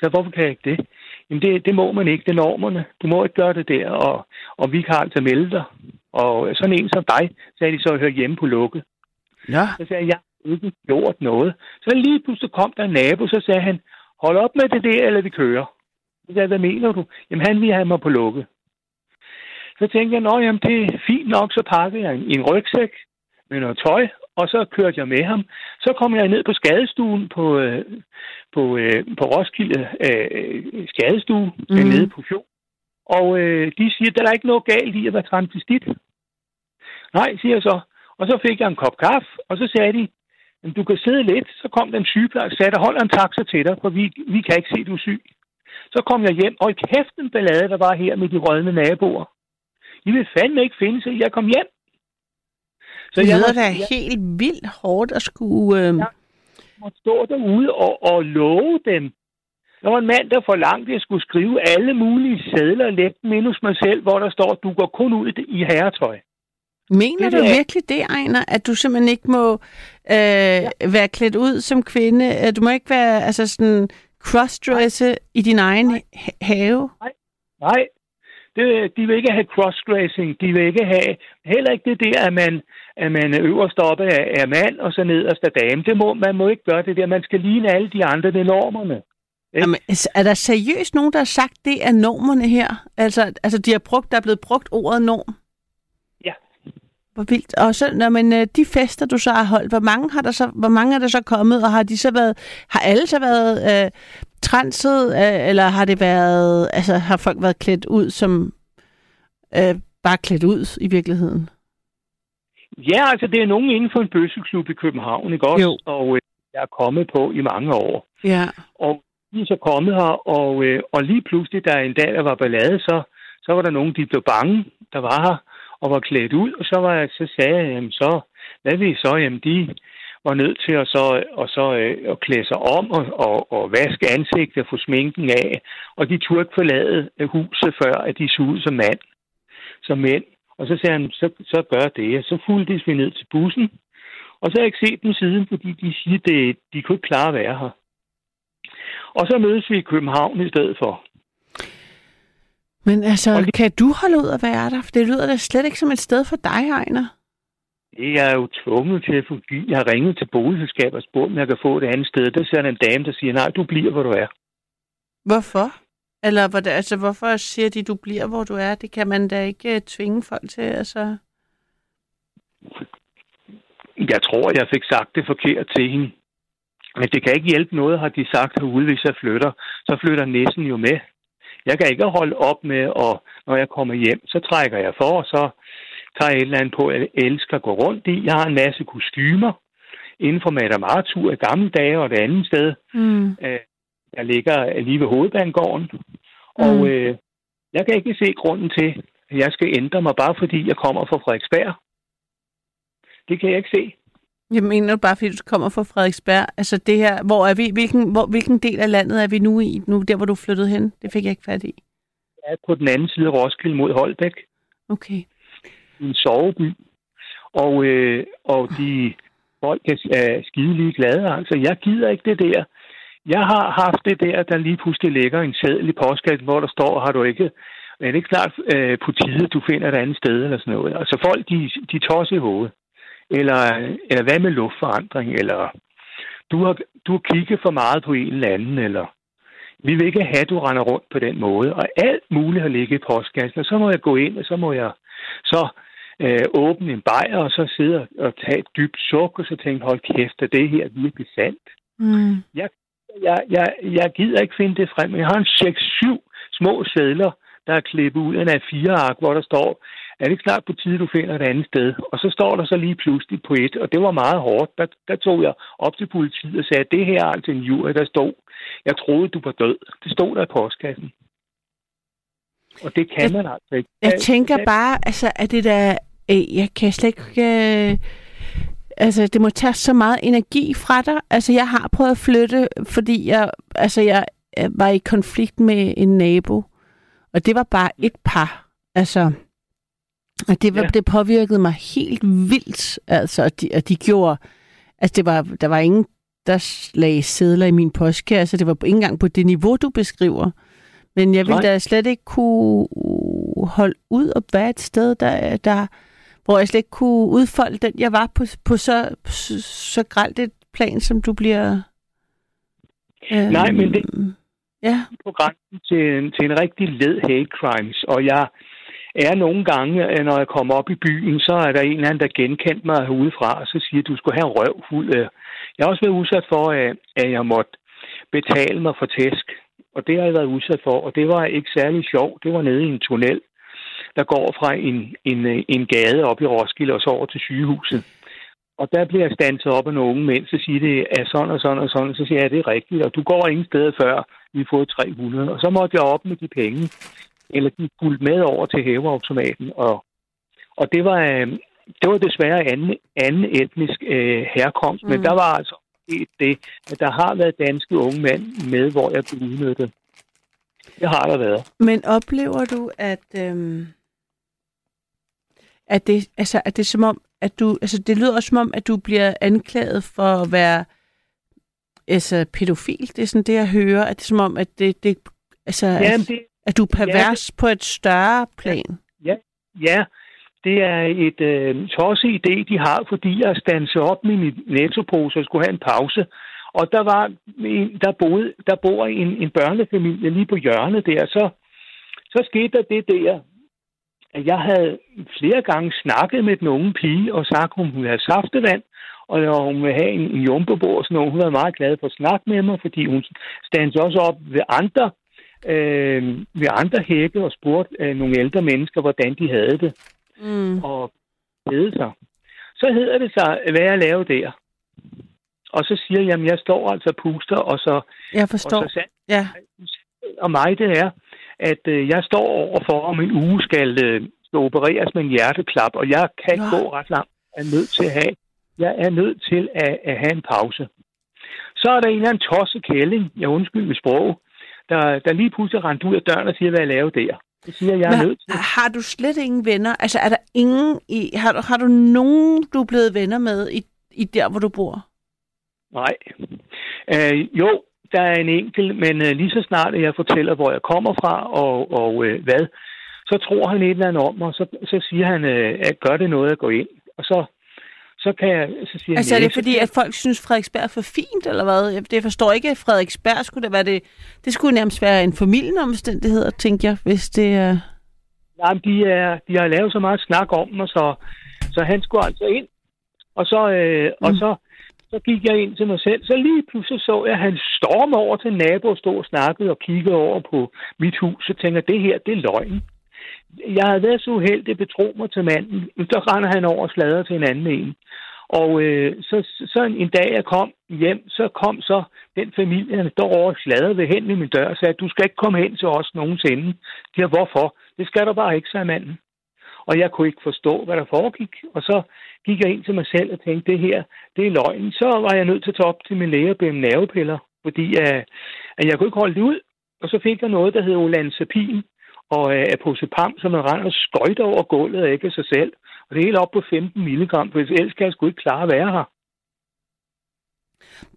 Så hvorfor kan jeg ikke det? Jamen, det, det må man ikke, det er normerne. Du må ikke gøre det der, og, og vi kan altså melde dig. Og sådan en som dig, sagde de så, hør hjemme på lukket.
Ja.
Så sagde jeg, jeg har ikke gjort noget. Så lige pludselig kom der en nabo, så sagde han, hold op med det der, eller vi kører. Så sagde jeg, hvad mener du? Jamen, han vil have mig på lukket. Så tænkte jeg, nå, jamen, det er fint nok, så pakkede jeg en, en rygsæk med noget tøj, og så kørte jeg med ham. Så kom jeg ned på skadestuen på, øh, på, øh, på Roskilde øh, skadestue, mm. Nede på fjord. Og øh, de siger, der er ikke noget galt i at være transvestit. Nej, siger jeg så. Og så fik jeg en kop kaffe, og så sagde de, "Jamen, du kan sidde lidt. Så kom den sygeplejerske og sagde, der holder en taxa til dig, for vi, vi kan ikke se, du er syg. Så kom jeg hjem, og i kæft en ballade, der var her med de rødne naboer. I vil fandme ikke finde sig, jeg kom hjem.
Så det
jeg måtte,
da
jeg
helt vildt hårdt at skulle... Øh...
Ja. måtte stå derude og, og love dem. Der var en mand, der forlangte, at jeg skulle skrive alle mulige sædler og lægge dem hos mig selv, hvor der står, du går kun ud i herretøj.
Mener
Det
du
er-
virkelig det, Ejner, at du simpelthen ikke må øh, ja. være klædt ud som kvinde? At Du må ikke være altså sådan crossdresse i din egen ha- have?
Nej, det, de vil ikke have crossdressing. De vil ikke have heller ikke det der, at man, at man er øverst oppe af, af mand, og så nederst af dame. Det må, man må ikke gøre det der. Man skal ligne alle de andre, det er normerne. Ikke?
Jamen, er der seriøst nogen, der har sagt, det er normerne her? Altså, altså de har brugt, der er blevet brugt ordet norm?
Ja.
Hvor vildt. Og så, når man, øh, de fester, du så har holdt, hvor mange, har der så, hvor mange er der så kommet, og har de så været, har alle så været øh, transet, øh, eller har det været, altså har folk været klædt ud som, øh, bare klædt ud i virkeligheden?
Ja, altså det er nogen inden for en bøsseklub i København, ikke også?
Jo.
Og øh, jeg er kommet på i mange år.
Ja.
Og de er så kommet her, og, øh, og lige pludselig, da en dag der var ballade, så, så var der nogen, de blev bange, der var her og var klædt ud. Og så, var jeg, så sagde jeg, jamen så, hvad vil I så? Jamen de var nødt til at, så, og så, øh, at klæde sig om og, og, og vaske ansigtet og få sminken af. Og de turde ikke forlade øh, huset, før at de så ud som mand, som mænd. Og så sagde han, så, så gør det. Og så fulgte vi ned til bussen. Og så har jeg ikke set dem siden, fordi de siger, det, de kunne ikke klare at være her. Og så mødes vi i København i stedet for.
Men altså,
Og
kan du holde ud at være der? For det lyder da slet ikke som et sted for dig, Ejner.
Det er jeg jo tvunget til at få Jeg har ringet til boligselskabet og spurgt, om jeg kan få et andet sted. Der ser en dame, der siger, nej, du bliver, hvor du er.
Hvorfor? Eller hvordan, altså, hvorfor siger de, du bliver, hvor du er? Det kan man da ikke uh, tvinge folk til, altså.
Jeg tror, jeg fik sagt det forkert til hende. Men det kan ikke hjælpe noget, har de sagt herude, hvis jeg flytter. Så flytter næsten jo med. Jeg kan ikke holde op med, og når jeg kommer hjem, så trækker jeg for, og så tager jeg et eller andet på, jeg elsker at gå rundt i. Jeg har en masse kostymer inden for Madame Arthur i gamle dage og det andet sted.
Mm.
Øh, jeg ligger lige ved hovedbanegården. Og
Mm.
øh, jeg kan ikke se grunden til, jeg skal ændre mig bare fordi jeg kommer fra Frederiksberg. Det kan jeg ikke se.
Jeg mener bare, fordi du kommer fra Frederiksberg. Altså det her, hvor er vi, hvilken, hvor, hvilken del af landet er vi nu i, nu der hvor du flyttede hen? Det fik jeg ikke fat i.
Jeg er på den anden side af Roskilde mod Holbæk.
Okay.
En soveby. Og, øh, og de folk er skide lige glade. Altså, jeg gider ikke det der. Jeg har haft det der, der lige pludselig ligger en sædel i postkassen, hvor der står, har du ikke er det ikke klart øh, på tide, du finder et andet sted eller sådan noget? Altså folk, de, de tosser i hovedet. Eller, eller hvad med luftforandring? Eller du har, du har kigget for meget på en eller anden, eller vi vil ikke have, at du render rundt på den måde. Og alt muligt har ligget i postkassen, og så må jeg gå ind, og så må jeg så øh, åbne en bajer, og så sidde og tage et dybt suk, og så tænke, hold kæft, er det her virkelig sandt?
Mm.
Jeg, jeg, jeg, jeg gider ikke finde det frem. Jeg har en 6-7 små sædler, der er klippet ud af en A4-ark, hvor der står, er det ikke snart på tide, du finder et andet sted? Og så står der så lige pludselig på et, og det var meget hårdt. Der, der tog jeg op til politiet og sagde, det her er altså en jury, der stod. Jeg troede, du var død. Det stod der i postkassen. Og det kan jeg, man altså ikke.
Jeg tænker bare, altså, at det der... Øh, jeg kan slet ikke... Øh, altså, det må tage så meget energi fra dig. Altså, jeg har prøvet at flytte, fordi jeg, altså, jeg var i konflikt med en nabo. Og det var bare et par. Altså, og det, var, ja. det påvirkede mig helt vildt. Altså, og de, og de gjorde... Altså, det var, der var ingen, der lagde sædler i min postkasse. Det var ikke engang på det niveau, du beskriver. Men jeg ville da slet ikke kunne holde ud og være et sted, der, der, hvor jeg slet ikke kunne udfolde den, jeg var på, på så, så, så gralt et plan, som du bliver...
Øhm, Nej, men det ja. på grænsen til, en, til en rigtig led hate crimes, og jeg er nogle gange, når jeg kommer op i byen, så er der en eller anden, der genkendte mig udefra, og så siger, at du skulle have en røv fuld af... Jeg har også været udsat for, at jeg måtte betale mig for tæsk og det har jeg været udsat for, og det var ikke særlig sjovt. Det var nede i en tunnel, der går fra en, en, en gade op i Roskilde og så over til sygehuset. Og der bliver jeg standset op af nogle unge mænd, så siger det er sådan og sådan og sådan, så siger jeg, ja, det er rigtigt, og du går ingen steder før, vi får 300. Og så måtte jeg op med de penge, eller de fulgte med over til hæveautomaten, og, og det var, øh, det var desværre anden, anden etnisk øh, herkomst, mm. men der var altså det, at der har været danske unge mænd med, hvor jeg blev udnyttet. Det har der været.
Men oplever du, at, øhm, at, det, altså, at det er som om, at du, altså det lyder også som om, at du bliver anklaget for at være altså, pædofil. Det er sådan det, jeg hører. At det er som om, at det, det altså, Jamen, det, at du er pervers ja, på et større plan.
Ja, ja, det er et øh, tosse idé, de har, fordi jeg standsede op med min nettopose og skulle have en pause. Og der var en, der, boede, der bor en, en børnefamilie lige på hjørnet der. Så, så skete der det der, at jeg havde flere gange snakket med den unge pige og sagt, om hun havde saftevand, og hun ville have en, en jumbobord noget. Hun var meget glad for at snakke med mig, fordi hun standede også op ved andre, øh, ved andre hække og spurgte øh, nogle ældre mennesker, hvordan de havde det mm. og bede sig. Så hedder det sig, hvad jeg laver der. Og så siger jeg, at jeg står altså og puster, og så...
Jeg forstår. Og, så, ja.
og mig det er, at øh, jeg står overfor, om en uge skal, øh, skal opereres med en hjerteklap, og jeg kan ikke gå ret langt. Jeg er nødt til at have, jeg er nødt til at, at have en pause. Så er der en eller anden tosse kælling, jeg undskyld med sprog, der, der lige pludselig rent ud af døren og siger, hvad jeg laver der. Det siger jeg er nødt til.
Har du slet ingen venner? Altså er der ingen i... Har, du, har du nogen, du er blevet venner med i, i der, hvor du bor?
Nej. Øh, jo, der er en enkelt, men øh, lige så snart jeg fortæller, hvor jeg kommer fra og, og øh, hvad, så tror han et eller andet om mig, og så, så siger han, øh, at gør det noget at gå ind. Og så så kan jeg... Så siger
altså er det fordi, at folk synes, Frederiksberg er for fint, eller hvad? Det forstår ikke, at Frederiksberg skulle det være det... Det skulle nærmest være en familieomstændighed, tænker jeg, hvis det er...
Nej, men de, er, de har lavet så meget snak om mig, så, så han skulle altså ind. Og så, øh, mm. og så, så gik jeg ind til mig selv. Så lige pludselig så jeg, at han stormer over til nabo og stod og snakkede og kiggede over på mit hus. Så tænker det her, det er løgn. Jeg havde været så uheldig, betro mig til manden. Så render han over og slader til en anden en. Og øh, så, så en, en dag, jeg kom hjem, så kom så den familie, der står over slader ved hen ved min dør og sagde, du skal ikke komme hen til os nogensinde. De har, hvorfor? Det skal du bare ikke, sagde manden. Og jeg kunne ikke forstå, hvad der foregik. Og så gik jeg ind til mig selv og tænkte, det her, det er løgn. Så var jeg nødt til at tage op til min læge og bede nervepiller, fordi uh, at jeg kunne ikke holde det ud. Og så fik jeg noget, der hed olanzapin og uh, aposepam, som man render og skøjter over gulvet af ikke af sig selv. Og det er helt op på 15 milligram, for ellers kan jeg sgu ikke klare at være her.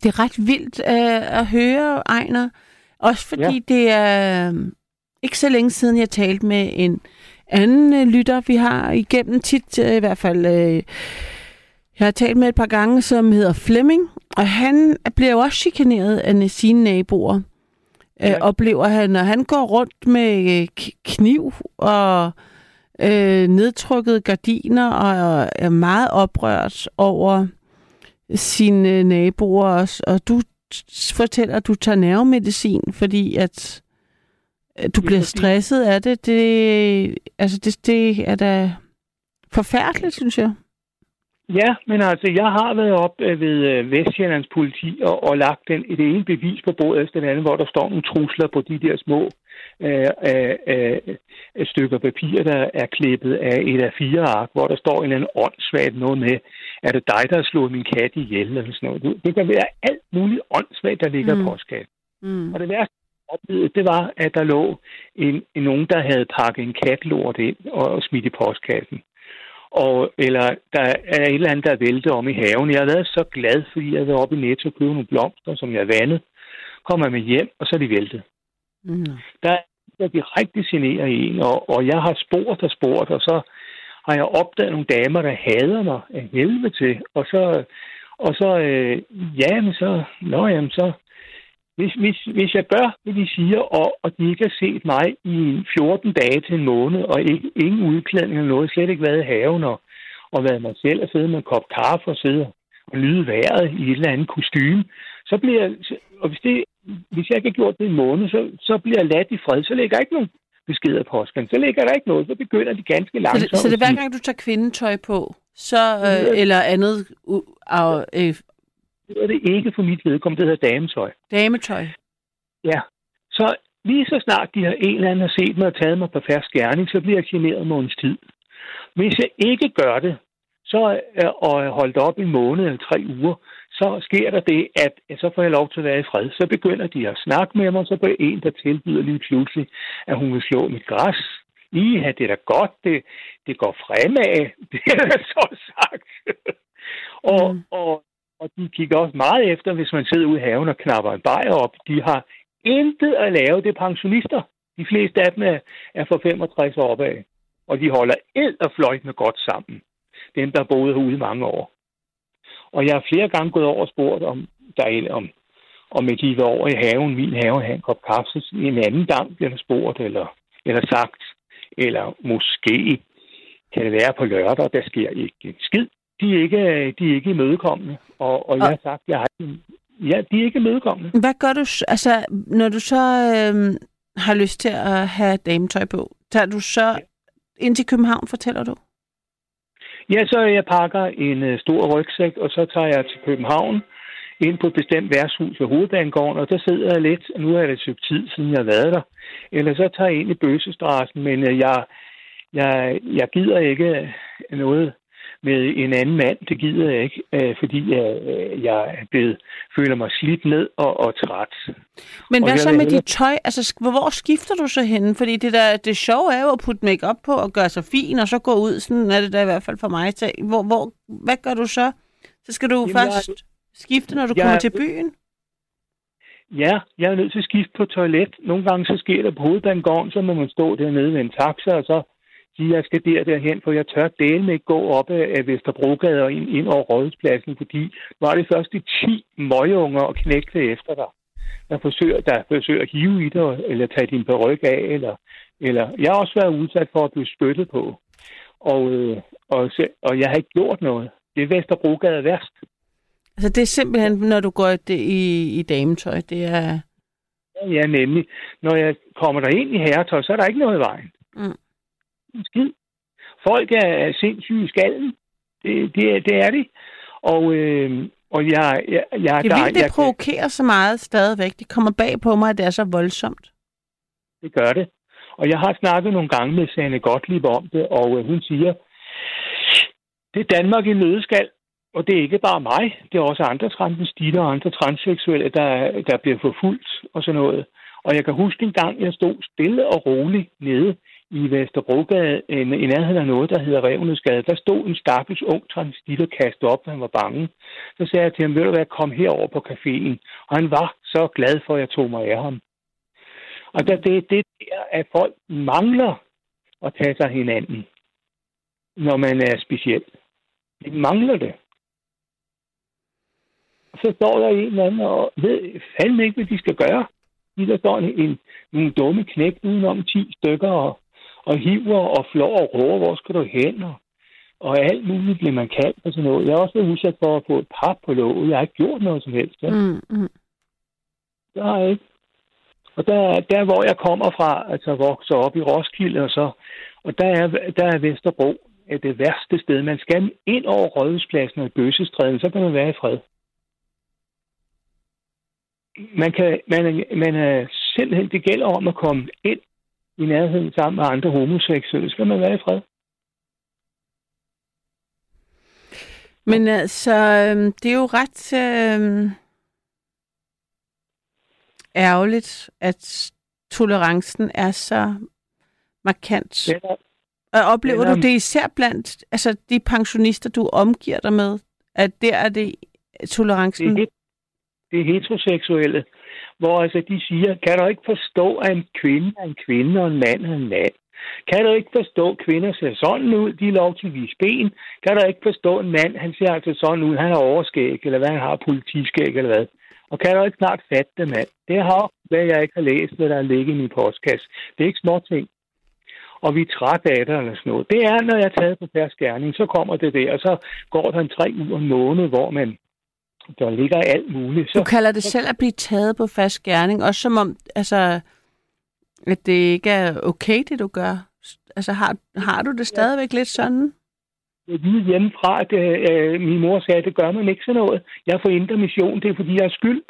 Det er ret vildt uh, at høre, Ejner. Også fordi ja. det er uh, ikke så længe siden, jeg talte med en anden uh, lytter, vi har igennem tit, uh, i hvert fald... Uh, jeg har talt med et par gange, som hedder Flemming, og han bliver jo også chikaneret af sine naboer. Ja. Øh, oplever han, når han går rundt med kniv og øh, nedtrykkede gardiner og er meget oprørt over sine naboer også. Og du fortæller, at du tager nervemedicin, fordi at du bliver stresset af det. Det, altså det, det er da forfærdeligt, synes jeg.
Ja, men altså, jeg har været op øh, ved øh, Vestjyllands politi og, og lagt den, det ene bevis på bordet efter den anden, hvor der står nogle trusler på de der små øh, øh, øh, stykker papir, der er klippet af et af fire ark, hvor der står en eller anden åndssvagt noget med, er det dig, der har slået min kat ihjel, eller sådan noget. Det kan være alt muligt åndssvagt, der ligger mm. på postkassen. Mm. Og det værste, det var, at der lå en, en nogen, der havde pakket en katlort ind og smidt i postkassen og, eller der er et eller andet, der vælter om i haven. Jeg har været så glad, fordi jeg været oppe i Netto og købt nogle blomster, som jeg vandet. Kommer med hjem, og så er de væltet. Mm. Der er de rigtig generer en, og, og jeg har spurgt og spurgt, og så har jeg opdaget nogle damer, der hader mig af helvede til. Og så, og så øh, ja, men så, nå, jamen, så, hvis, hvis, hvis jeg gør, hvad de siger, og, og de ikke har set mig i 14 dage til en måned, og ikke, ingen udklædning eller noget, slet ikke været i haven, og, og været mig selv og sidde med en kop kaffe og sidde og lyde vejret i et eller andet kostume, så bliver jeg, og hvis, det, hvis jeg ikke har gjort det en måned, så, så bliver jeg ladt i fred. Så lægger jeg ikke nogen beskeder på Oscar. Så lægger der ikke noget, så begynder de ganske langsomt. Så
det, så det er hver gang, du tager kvindetøj på, så, øh, eller andet uh, øh,
det er det ikke for mit vedkommende, det hedder dametøj.
Dametøj?
Ja. Så lige så snart de har en eller anden har set mig og taget mig på færre skærning, så bliver jeg generet måneds tid. Hvis jeg ikke gør det, så og holdt op en måned eller tre uger, så sker der det, at så får jeg lov til at være i fred. Så begynder de at snakke med mig, så bliver en, der tilbyder lige pludselig, at hun vil slå mit græs. Ja, det er da godt, det, det går fremad, <laughs> det er så sagt. og, mm. og og de kigger også meget efter, hvis man sidder ude i haven og knapper en bajer op. De har intet at lave. Det er pensionister. De fleste af dem er, er for 65 år opad. Og de holder eld og fløjtende godt sammen. Dem, der har boet herude mange år. Og jeg har flere gange gået over og spurgt, om, der er, om, om jeg gik over i haven, min have, og en kop kaffe. En anden gang bliver der spurgt, eller, eller sagt, eller måske kan det være på lørdag, der sker ikke en skid de er ikke, de er ikke imødekommende. Og, og jeg har sagt, jeg har Ja, de er ikke imødekommende.
Hvad gør du, altså, når du så øh, har lyst til at have dametøj på? Tager du så ja. ind til København, fortæller du?
Ja, så jeg pakker en uh, stor rygsæk, og så tager jeg til København ind på et bestemt værtshus ved Hovedbanegården, og der sidder jeg lidt, nu er det et stykke tid, siden jeg har været der. Eller så tager jeg ind i Bøsestrassen, men uh, jeg, jeg, jeg gider ikke noget med en anden mand, det gider jeg ikke, øh, fordi jeg, øh, jeg er blevet, føler mig slidt ned og, og træt.
Men og hvad så med dit tøj? Altså, hvor skifter du så henne? Fordi det, der, det sjove er jo at putte makeup på og gøre sig fin, og så gå ud. Sådan er det da i hvert fald for mig. Så, hvor, hvor, hvad gør du så? Så skal du Jamen, først jeg... skifte, når du jeg... kommer til byen?
Ja, jeg er nødt til at skifte på toilet. Nogle gange så sker det på hovedbanegården, så må man stå dernede ved en taxa, og så sige, at jeg skal der derhen, for jeg tør dele med ikke gå op af Vesterbrodgade og ind, ind over Rådhuspladsen, fordi nu er det først de 10 møgeunger og knægte efter dig, der forsøger, der forsøger at hive i dig, eller tage din peruk af, eller, eller jeg har også været udsat for at blive spyttet på, og, øh, og, og jeg har ikke gjort noget. Det er Vesterbrogade værst.
Altså det er simpelthen, når du går det i, i dametøj, det er...
Ja, nemlig. Når jeg kommer der ind i herretøj, så er der ikke noget i vejen. Mm skid. Folk er sindssyge i skallen. Det, det, det er de. Og, øh, og jeg, jeg, jeg,
Det er vildt,
jeg,
det provokerer så meget stadigvæk. Det kommer bag på mig, at det er så voldsomt.
det gør det. Og jeg har snakket nogle gange med Sanne Gottlieb om det, og øh, hun siger, det er Danmark i nødskal, og det er ikke bare mig, det er også andre transvestitter og andre transseksuelle, der, der bliver forfulgt og sådan noget. Og jeg kan huske en gang, jeg stod stille og roligt nede i Vesterbrogade, øh, i i nærheden af noget, der hedder Revnesgade. Der stod en stakkels ung transvestitter kastet op, han var bange. Så sagde jeg til ham, ved du hvad, kom herover på caféen. Og han var så glad for, at jeg tog mig af ham. Og der, det er det der, at folk mangler at tage sig hinanden, når man er speciel. De mangler det. Og så står der en eller anden og ved fandme ikke, hvad de skal gøre. De der står en, en, nogle dumme knæk udenom 10 stykker og, og hiver og flår og råber, hvor skal du hen? Og, og alt muligt bliver man kaldt og sådan noget. Jeg har også været udsat for at få et pap på låget. Jeg har ikke gjort noget som helst. Ja.
Mm, mm.
Det har jeg ikke. Og der, der, hvor jeg kommer fra, altså vokser op i Roskilde, og så, og der er, der er Vesterbro er det værste sted. Man skal ind over Rådhuspladsen og Bøsestræden, så kan man være i fred. Man kan, man, er- man er simpelthen, det gælder om at komme ind i nærheden sammen med andre homoseksuelle, så kan man være i fred.
Men altså, øhm, det er jo ret øhm, ærgerligt, at tolerancen er så markant. Og oplever
er-
du det især blandt altså, de pensionister, du omgiver dig med, at der er det
det,
tolerancen?
er, det er heteroseksuelle, hvor altså de siger, kan du ikke forstå, at en kvinde er en kvinde, og en mand er en mand? Kan du ikke forstå, at kvinder ser sådan ud, de er lov til at vise ben? Kan du ikke forstå, at en mand, han ser altså sådan ud, han har overskæg, eller hvad han har, politiskæg, eller hvad? Og kan du ikke snart fatte det, mand? Det har hvad jeg ikke har læst, hvad der er ligget i min postkasse. Det er ikke små ting. Og vi er trætte af det, eller sådan noget. Det er, når jeg er taget på færds gerning, så kommer det der, og så går der en tre uger, en måned, hvor man der ligger alt muligt. Så,
Du kalder det selv at blive taget på fast gerning, også som om, altså, at det ikke er okay, det du gør. Altså, har, har du det stadigvæk lidt sådan?
Ved hjemmefra, at øh, min mor sagde, at det gør man ikke sådan noget. Jeg får indre mission, det er fordi, jeg er skyld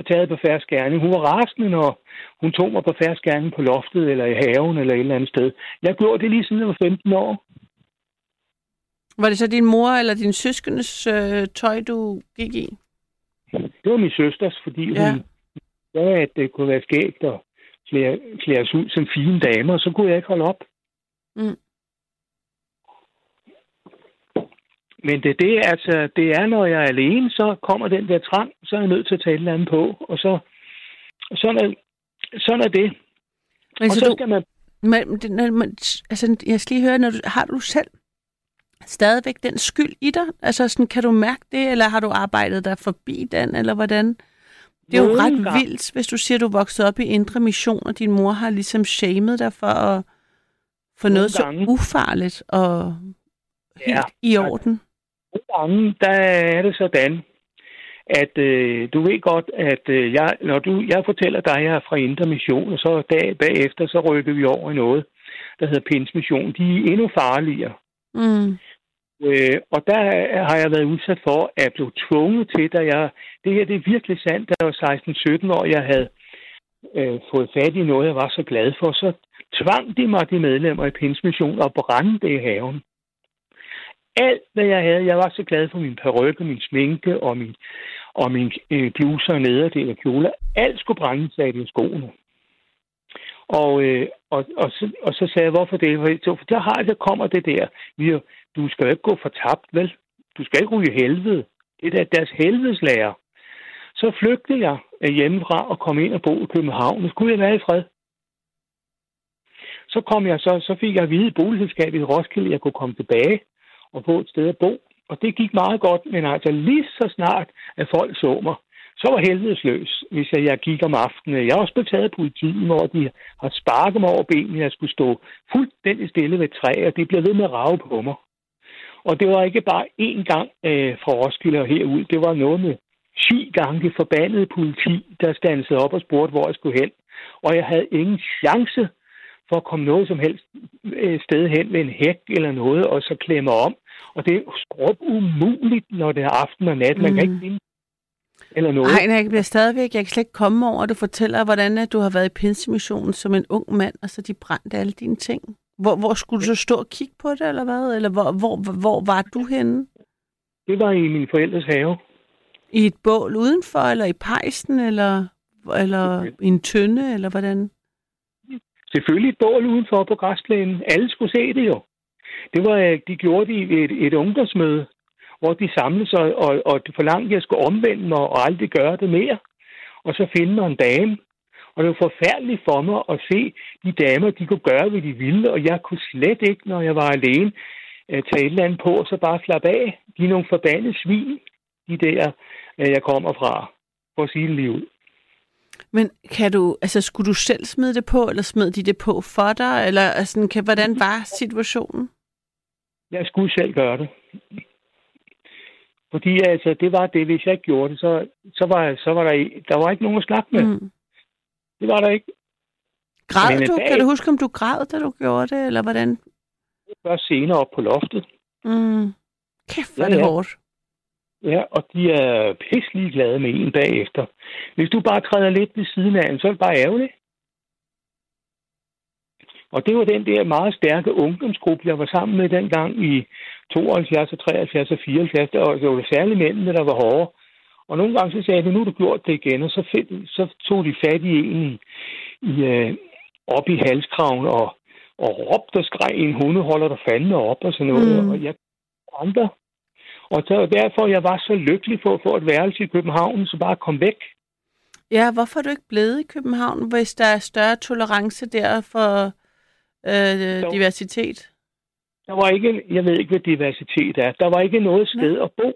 at taget på færds gerning. Hun var rasende, når hun tog mig på færds gerning på loftet, eller i haven, eller et eller andet sted. Jeg gjorde det lige siden jeg var 15 år.
Var det så din mor eller din søskendes øh, tøj, du gik i?
Det var min søsters, fordi
Ja.
hun sagde, at det kunne være skægt at klæde, klæde os ud som fine damer, og så kunne jeg ikke holde op.
Mm.
Men det, det, er altså, det er, når jeg er alene, så kommer den der trang, så er jeg nødt til at tage et eller andet på, og så sådan er, sådan er det.
Men
og
så
så
du,
skal man
men, man, altså, jeg skal lige høre, når du, har du selv stadigvæk den skyld i dig? Altså, sådan, kan du mærke det, eller har du arbejdet dig forbi den, eller hvordan? Det er jo ret vildt, hvis du siger, at du voksede op i indre mission, og din mor har ligesom shamed dig for, at, for
Nogle
noget
gange.
så ufarligt og helt
Ja,
i orden.
Nogle gange, der er det sådan, at øh, du ved godt, at øh, jeg, når du, jeg fortæller dig, at jeg er fra Indre Mission, og så dag bagefter, så rykker vi over i noget, der hedder Pins Mission. De er endnu farligere.
Mm.
Øh, og der har jeg været udsat for at blive tvunget til, da jeg... Det her det er virkelig sandt, da jeg var 16-17 år, jeg havde øh, fået fat i noget, jeg var så glad for, så tvang de mig, de medlemmer i Pins Mission, at brænde det i haven. Alt, hvad jeg havde, jeg var så glad for min perukke, min sminke og min, og min øh, bluser og nederdel af kjoler. Alt skulle brændes af i skoene. Og, øh, og, og, så, og så sagde jeg, hvorfor det? For der, har, der kommer det der. Vi, er- du skal jo ikke gå fortabt, vel? Du skal ikke ryge i helvede. Det er deres helvedeslærer. Så flygtede jeg hjemmefra og kom ind og bo i København. Nu skulle jeg være i fred. Så kom jeg så, så fik jeg at vide i boligselskabet i Roskilde, at jeg kunne komme tilbage og få et sted at bo. Og det gik meget godt, men altså lige så snart, at folk så mig, så var helvedesløs, hvis jeg, jeg gik om aftenen. Jeg er også blevet taget af politiet, hvor de har sparket mig over benene, jeg skulle stå fuldstændig stille ved træ, og det blev ved med at rave på mig. Og det var ikke bare én gang øh, fra Roskilde og herud, det var noget med 10 gange det forbandede politi, der standsede op og spurgte, hvor jeg skulle hen. Og jeg havde ingen chance for at komme noget som helst øh, sted hen ved en hæk eller noget, og så klemme om. Og det er skrub umuligt, når det er aften og nat. Man mm. kan ikke finde eller noget.
Nej, jeg bliver stadigvæk, jeg kan slet ikke komme over, at du fortæller, hvordan du har været i pinsemissionen som en ung mand, og så de brændte alle dine ting. Hvor, hvor skulle du så stå og kigge på det, eller hvad? Eller hvor, hvor, hvor var du henne?
Det var i min forældres have.
I et bål udenfor, eller i pejsen, eller, eller i en tønde, eller hvordan?
Selvfølgelig et bål udenfor på græsplænen. Alle skulle se det jo. Det var, de gjorde det i et, et ungdomsmøde, hvor de samlede sig, og, og det forlangte, at jeg skulle omvende mig og aldrig gøre det mere. Og så finde mig en dame. Og det var forfærdeligt for mig at se de damer, de kunne gøre, hvad de ville, og jeg kunne slet ikke, når jeg var alene, øh, tage et eller andet på, og så bare slappe af. De er nogle forbandede svin, de der, øh, jeg kommer fra, for at sige det lige ud.
Men kan du, altså skulle du selv smide det på, eller smed de det på for dig, eller altså, kan, hvordan var situationen?
Jeg skulle selv gøre det. Fordi altså, det var det, hvis jeg ikke gjorde det, så, så, var, så var der, der var ikke nogen at snakke med. Mm. Det var der ikke.
Græd Men du? Dag, kan du huske, om du græd, da du gjorde det, eller hvordan?
Først senere op på loftet.
Mm. Kæft, hvor ja, det ja. hårdt.
Ja, og de er pisselig glade med en bagefter. Hvis du bare træder lidt ved siden af en, så er det bare ærgerligt. Og det var den der meget stærke ungdomsgruppe, jeg var sammen med dengang i 72 og 73 og 74. Og det var særligt mændene, der var hårde. Og nogle gange så sagde de, nu har du gjort det igen. Og så, find, så tog de fat i en i, i, uh, op i halskraven og, og råbte og skreg, en hundeholder der fandme op og sådan noget. Mm. Og jeg andre. Og så derfor jeg var så lykkelig for at få et værelse i København, så bare kom væk.
Ja, hvorfor er du ikke blevet i København, hvis der er større tolerance der for øh, der, diversitet?
Der var ikke, jeg ved ikke, hvad diversitet er. Der var ikke noget sted Nej. at bo.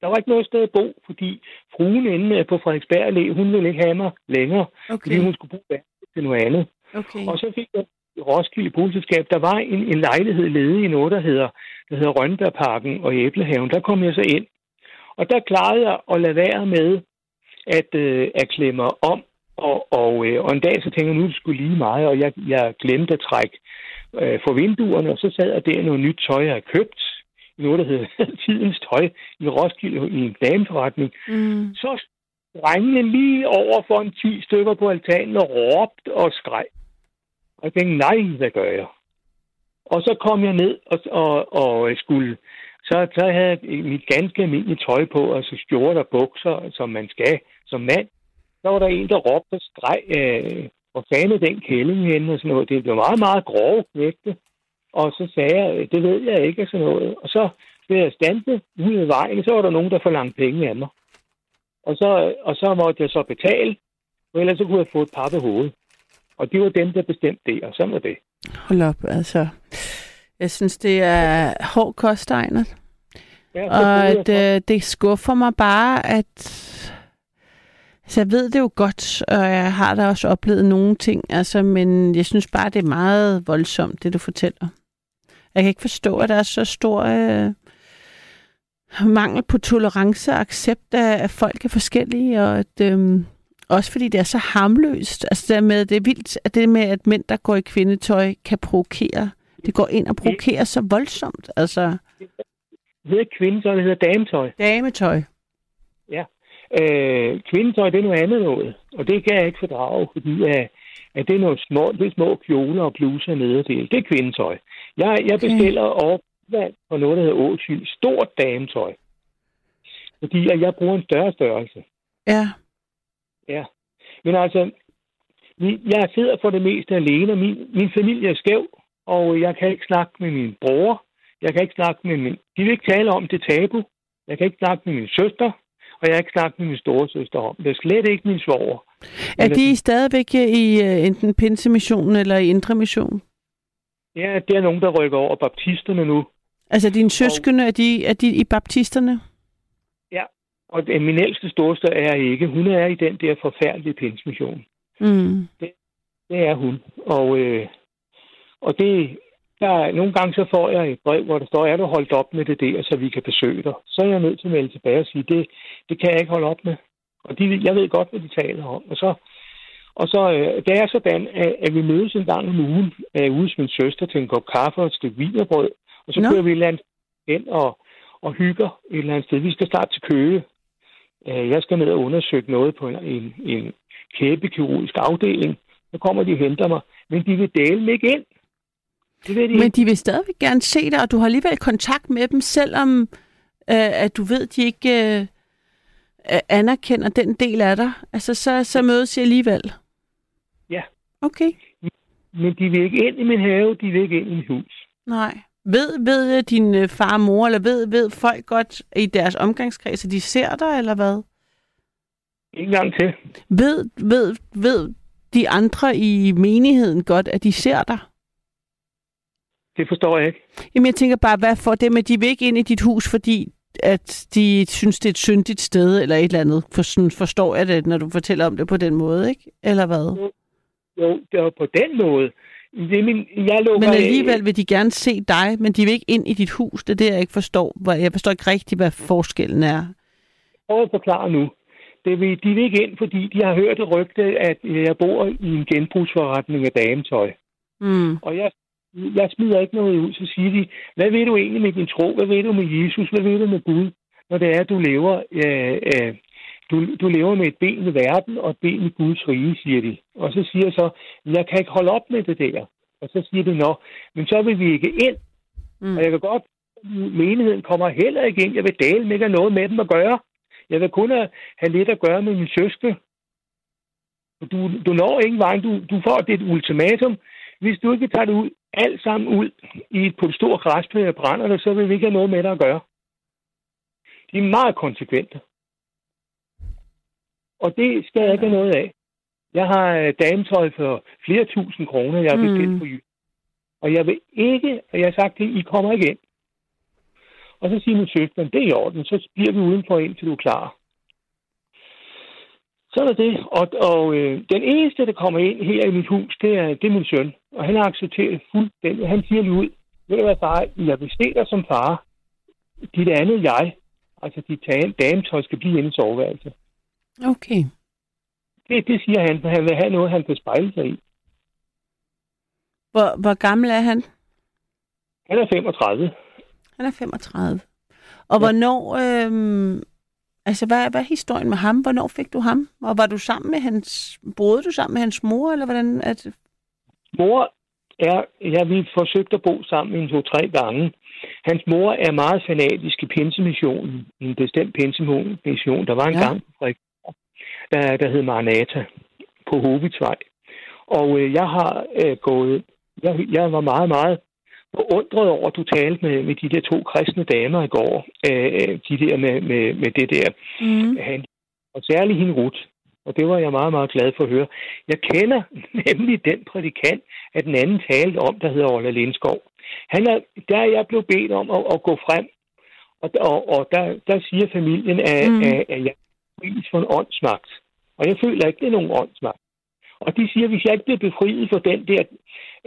Der var ikke noget sted at bo, fordi fruen inde på Frederiksberg Allé, hun ville ikke have mig længere, okay. fordi hun skulle bruge til noget andet.
Okay.
Og så fik jeg i Roskilde Boligselskab, der var en, en lejlighed ledig i noget, der hedder, der hedder Rønbergparken og Æblehaven. Der kom jeg så ind. Og der klarede jeg at lade være med at, øh, at klemme om og, og, øh, og en dag så tænkte jeg, nu det skulle lige meget, og jeg, jeg glemte at trække øh, for vinduerne, og så sad jeg der noget nyt tøj, jeg havde købt, noget, der hedder <laughs> Tidens Tøj, i Roskilde i en dameforretning. Mm. Så drengene lige over for en 10 stykker på altanen og råbte og skreg. Og jeg tænkte, nej, hvad gør jeg? Og så kom jeg ned og, og, og skulle... Så, så havde jeg mit ganske almindelige tøj på, altså skjorte og bukser, som man skal som mand så var der en, der råbte og skreg, øh, hvor fanden den kælling henne og sådan noget. Det blev meget, meget grove knægte. Og så sagde jeg, det ved jeg ikke og sådan noget. Og så blev jeg standet ud af vejen, så var der nogen, der forlangte penge af mig. Og så, og så måtte jeg så betale, og ellers så kunne jeg få et par på hovedet. Og det var dem, der bestemte det, og sådan var det.
Hold op, altså. Jeg synes, det er hård kost, Ejner. Ja, og at, øh, det skuffer mig bare, at så jeg ved det jo godt, og jeg har da også oplevet nogle ting, altså, men jeg synes bare, det er meget voldsomt, det du fortæller. Jeg kan ikke forstå, at der er så stor øh, mangel på tolerance og accept af, at folk er forskellige, og at, øh, også fordi det er så harmløst. Altså det, med, det er vildt, at det med, at mænd, der går i kvindetøj, kan provokere. Det går ind og provokerer så voldsomt. Altså.
Det hedder kvindetøj, det hedder dametøj.
Dametøj.
Ja. Øh, kvindetøj, det er noget andet noget, og det kan jeg ikke fordrage, fordi at, at det er nogle små, er små kjoler og bluser nederdel. Det er kvindetøj. Jeg, jeg bestiller okay. over for noget, der hedder Åsyl, stort dametøj. Fordi at jeg bruger en større størrelse.
Ja.
Ja. Men altså, jeg sidder for det meste alene, og min, min familie er skæv, og jeg kan ikke snakke med min bror. Jeg kan ikke snakke med min... De vil ikke tale om det tabu. Jeg kan ikke snakke med min søster og jeg har ikke snakket med min storesøster om det. slet ikke min svoger.
Er de stadigvæk i uh, enten Pinsemissionen eller i Indre Mission?
Ja, det er nogen, der rykker over baptisterne nu.
Altså dine søskende, og... er, de, er de i baptisterne?
Ja, og min ældste storesøster er ikke. Hun er i den der forfærdelige Pinsemission.
Mm.
Det, det er hun. Og, øh, og det, der, nogle gange så får jeg et brev, hvor der står, er du holdt op med det der, så vi kan besøge dig? Så er jeg nødt til at melde tilbage og sige, det, det kan jeg ikke holde op med. Og de, jeg ved godt, hvad de taler om. Og så, Og så øh, det er sådan, at, at vi mødes en gang om ugen øh, ude hos min søster til en kop kaffe og et stykke vinerbrød. Og så
Nå.
kører vi et eller andet hen og, og hygger et eller andet sted. Vi skal starte til Køge. Øh, jeg skal ned og undersøge noget på en, en, en kæbekirurgisk afdeling. Så kommer de og henter mig. Men de vil dele mig ikke ind. Det ved de
Men
ikke.
de vil stadigvæk gerne se dig, og du har alligevel kontakt med dem, selvom øh, at du ved, de ikke øh, anerkender den del af dig. Altså, så, så mødes I alligevel.
Ja.
Okay.
Men de vil ikke ind i min have. De vil ikke ind i mit hus.
Nej. Ved, ved øh, din øh, far og mor, eller ved, ved folk godt i deres omgangskreds, at de ser dig, eller hvad?
En gang til.
Ved, ved, ved de andre i menigheden godt, at de ser dig?
Det forstår jeg ikke.
Jamen, jeg tænker bare, hvad for dem, at de vil ikke ind i dit hus, fordi at de synes, det er et syndigt sted, eller et eller andet. For sådan forstår jeg det, når du fortæller om det på den måde, ikke? Eller hvad?
Jo, det var på den måde. Det min, jeg lukker
Men alligevel vil de gerne se dig, men de vil ikke ind i dit hus. Det er det, jeg ikke forstår. Jeg forstår ikke rigtigt, hvad forskellen er.
prøv at forklare nu. Det vil, de vil ikke ind, fordi de har hørt et rygte, at jeg bor i en genbrugsforretning af dametøj.
Mm.
Og jeg, jeg smider ikke noget ud, så siger de, hvad ved du egentlig med din tro? Hvad ved du med Jesus? Hvad ved du med Gud? Når det er, at du lever, øh, øh, du, du lever med et ben i verden og et ben i Guds rige, siger de. Og så siger jeg så, jeg kan ikke holde op med det der. Og så siger de, nå, men så vil vi ikke ind.
Mm.
Og jeg kan godt, menigheden kommer heller ikke ind. Jeg vil dele med ikke have noget med dem at gøre. Jeg vil kun have lidt at gøre med min søske. Du, du når ingen vej. Du, du får det et ultimatum. Hvis du ikke tager det ud, alt sammen ud i et på et stort græsplæne og brænder det, så vil vi ikke have noget med dig at gøre. De er meget konsekvente. Og det skal jeg ikke have noget af. Jeg har øh, dametøj for flere tusind kroner, jeg har
Mm.
bestilt på Jylland. Og jeg vil ikke, og jeg har sagt til, I kommer ikke ind. Og så siger min søster, det er i orden, så bliver vi udenfor indtil du er klar. Så er der det. Og, og øh, den eneste, der kommer ind her i mit hus, det er, det er min søn. Og han har accepteret fuldstændig. Han siger lige ud, ved du hvad far, jeg vil se dig som far. Dit andet jeg, altså dit dametøj, skal blive inde i soveværelset.
Okay.
Det, det siger han, for han vil have noget, han kan spejle sig i.
Hvor, hvor gammel er han?
Han er 35.
Han er 35. Og ja. hvornår... Øhm, altså, hvad, hvad er historien med ham? Hvornår fik du ham? Og var du sammen med hans... Boede du sammen med hans mor, eller hvordan... At,
Mor er, ja, vi forsøgte at bo sammen en to-tre gange. Hans mor er meget fanatisk i pinsemissionen, en bestemt pinsemission. Der var en
Ja.
gang der, der hed Maranata på Hovitsvej. Og øh, jeg har øh, gået, jeg, jeg var meget, meget beundret over, at du talte med, med de der to kristne damer i går. Øh, de der med, med, med det der
mm.
han, og særligt hende Ruth. Og det var jeg meget, meget glad for at høre. Jeg kender <laughs> nemlig den prædikant, at den anden talte om, der hedder Ola Lindskov. Han er, der er jeg blevet bedt om at, at gå frem, og, og, og der, der siger familien, at,
mm.
at, at jeg er for en åndsmagt. Og jeg føler ikke, det er nogen åndsmagt. Og de siger, at hvis jeg ikke bliver befriet for den der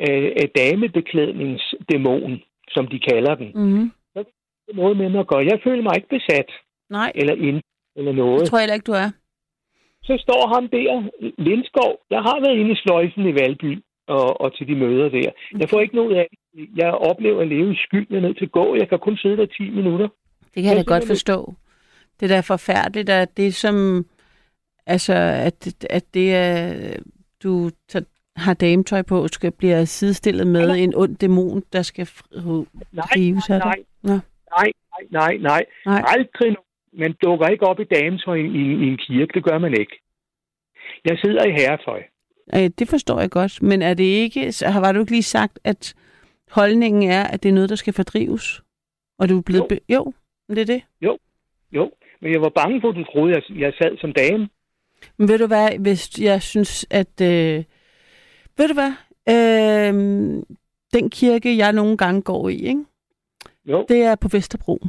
øh, damebeklædningsdæmon, som de kalder den,
Mm.
det er noget med mig at gøre. Jeg føler mig ikke besat
Nej,
eller ind eller noget.
det tror jeg heller ikke, du er.
så står ham der, Lindskov. Jeg har været inde i sløjfen i Valby og, og til de møder der. Jeg får ikke noget af Jeg oplever at leve i skyld. Jeg er nødt til at gå. Jeg kan kun sidde der 10 minutter.
Det kan jeg da
Jeg
godt
synes,
forstå. Det der er forfærdeligt, at det som... Altså, at, at det er... Du tager, har dametøj på, skal blive sidestillet med
Nej.
en ond dæmon, der skal
Nej,
drives af dig.
nej, nej, nej, nej, nej. Aldrig. Man dukker ikke op i dametøj i, i, i en kirke. Det gør man ikke. Jeg sidder i herretøj.
Øh, Det forstår jeg godt, men er det ikke, har var du ikke lige sagt, at holdningen er, at det er noget, der skal fordrives? Og du er blevet...
Jo.
Be- jo, det er det.
Jo, men jeg var bange for, at du troede, at jeg sad som dame.
Men ved du hvad, hvis jeg synes, at... Øh, ved du hvad? Øh, den kirke, jeg nogle gange går i, ikke?
Jo,
det er på Vesterbro.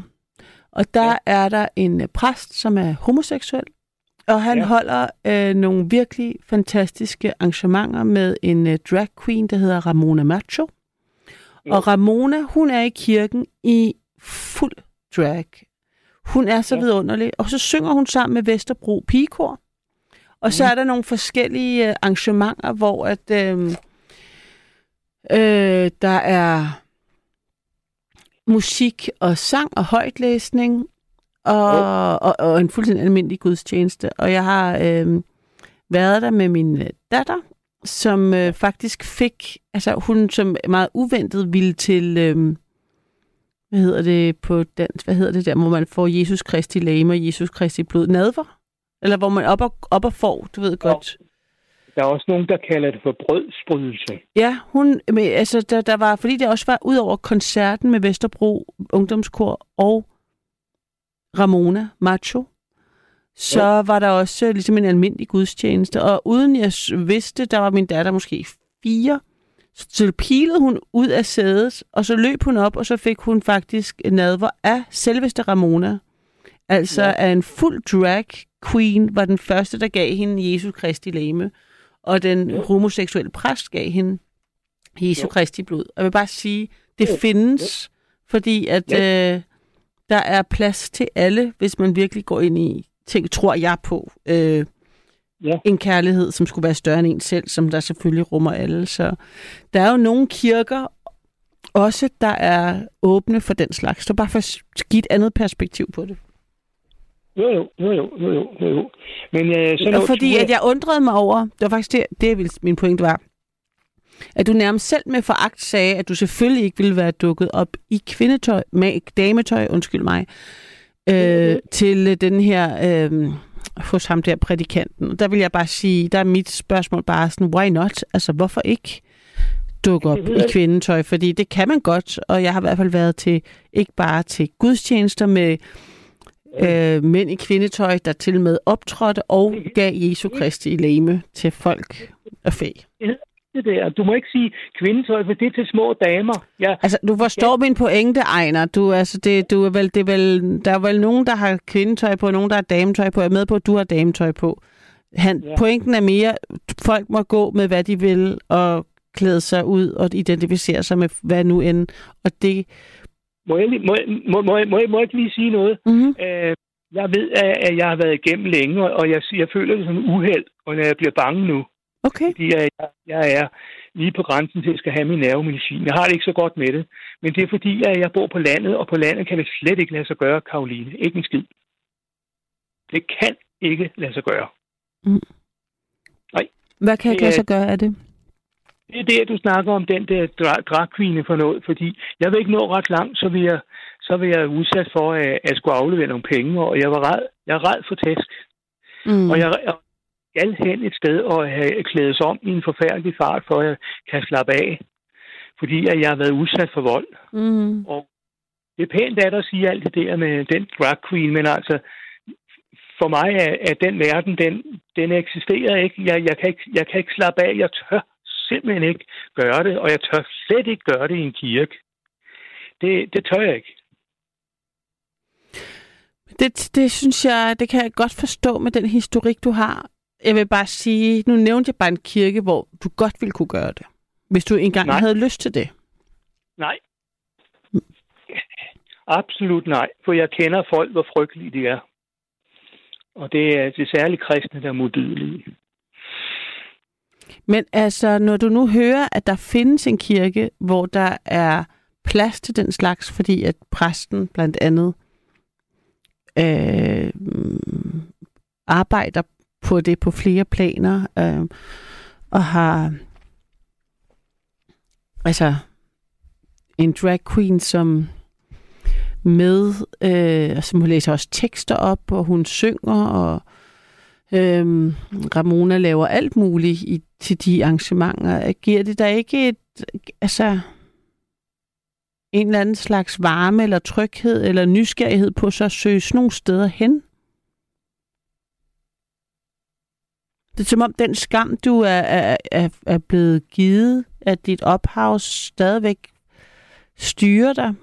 Og der ja. er der en øh, præst, som er homoseksuel, og han ja. Holder øh, nogle virkelig fantastiske arrangementer med en øh, drag queen, der hedder Ramona Macho.
Ja.
Og Ramona, hun er i kirken i fuld drag. Hun er så. Ja. vidunderlig, og så synger hun sammen med Vesterbro Pigekor. Og så er der nogle forskellige øh, arrangementer, hvor at øh, øh, der er musik og sang og højtlæsning og, og, og en fuldstændig almindelig gudstjeneste. Og jeg har øh, været der med min øh, datter, som øh, faktisk fik, altså hun som meget uventet ville til, øh, hvad hedder det på dansk, hvad hedder det der, hvor man får Jesus Kristi læme og Jesus Kristi blod, nadver? Eller hvor man op og, op og får, du ved godt.
Der er også nogen, der kalder det for brødsprydelse.
Ja, hun, men, altså, der, der var, fordi det også var ud over koncerten med Vesterbro Ungdomskor og Ramona Macho, så ja. var der også ligesom en almindelig gudstjeneste. Og uden jeg vidste, der var min datter måske fire, så pilede hun ud af sædet, og så løb hun op, og så fik hun faktisk nadver af selveste Ramona. Altså ja. af en fuld drag queen var den første, der gav hende Jesus Kristi læme, og den ja. homoseksuelle præst gav hende Jesus ja. Kristi blod. Jeg vil bare sige, det ja. findes, fordi at ja. øh, der er plads til alle, hvis man virkelig går ind i ting, tror jeg på. Øh, ja. En kærlighed, som skulle være større end en selv, som der selvfølgelig rummer alle. Så der er jo nogle kirker, også der er åbne for den slags. Så bare for at give et andet perspektiv på det.
Jo, jo, jo, jo, jo, jo. jo. Men øh, så
og fordi at jeg undrede mig over, det var faktisk det, det min point var, at du nærmest selv med foragt sagde, at du selvfølgelig ikke ville være dukket op i kvindetøj, med dametøj, undskyld mig, øh, mm-hmm. til den her, øh, hos ham der prædikanten. Og der vil jeg bare sige, der er mit spørgsmål bare sådan, why not? Altså, hvorfor ikke dukke op i kvindetøj? Fordi det kan man godt, og jeg har i hvert fald været til, ikke bare til gudstjenester med øh, mænd i kvindetøj, der til med optrådte og gav Jesu Kristi i læme til folk og fæ.
Det der. Du må ikke sige kvindetøj, for det er til små damer.
Ja. Altså, du forstår ja. min pointe, Ejner. Du, altså, det, du er vel, det er vel, der er vel nogen, der har kvindetøj på, og nogen, der har dametøj på. Jeg er med på, at du har dametøj på. Han, ja. Pointen er mere, folk må gå med, hvad de vil, og klæde sig ud og identificere sig med hvad nu end. Og det
må jeg, må, må, må, må, må jeg ikke lige sige noget? Mm-hmm. Øh, jeg ved, at jeg har været igennem længe, og jeg, jeg føler det som uheld, og når jeg bliver bange nu.
Okay.
Fordi jeg, jeg er lige på grænsen til at skal have min nervemedicin. Jeg har det ikke så godt med det. Men det er fordi, at jeg bor på landet, og på landet kan det slet ikke lade sig gøre, Karoline. Ikke en skid. Det kan ikke lade sig gøre. Mm. Nej.
Hvad kan ikke lade sig gøre af det?
Det er det, du snakker om, den der dragkvine for noget, fordi jeg vil ikke nå ret langt, så vil jeg, så vil jeg udsat for, at jeg skulle aflevere nogle penge, og jeg var red, jeg er red for tæsk. Mm. Og jeg, jeg skal hen et sted og have klædet om i en forfærdelig fart, for at jeg kan slappe af. Fordi at jeg har været udsat for vold. Mm. Og det er pænt at at sige alt det der med den drag queen, men altså, for mig er, er den verden, den, den eksisterer ikke. Jeg, jeg, kan ikke. jeg kan ikke slappe af. Jeg tør simpelthen ikke gøre det, og jeg tør slet ikke gøre det i en kirke. Det, det tør jeg ikke.
Det, det synes jeg, det kan jeg godt forstå med den historik, du har. Jeg vil bare sige, nu nævnte jeg bare en kirke, hvor du godt ville kunne gøre det. Hvis du engang nej. havde lyst til det.
Nej. Absolut nej, for jeg kender folk, hvor frygtelige de er. Og det er det særligt kristne, der er modbydelige.
Men altså, når du nu hører, at der findes en kirke, hvor der er plads til den slags, fordi at præsten blandt andet øh, arbejder på det på flere planer, øh, og har altså en drag queen, som med, øh, som hun læser også tekster op, og hun synger, og Øhm, Ramona laver alt muligt i, til de arrangementer. Giver det der ikke et, altså, en eller anden slags varme eller tryghed eller nysgerrighed på så at søge sådan nogle steder hen? Det er som om den skam, du er, er, er, er blevet givet, at dit ophav stadigvæk styrer dig.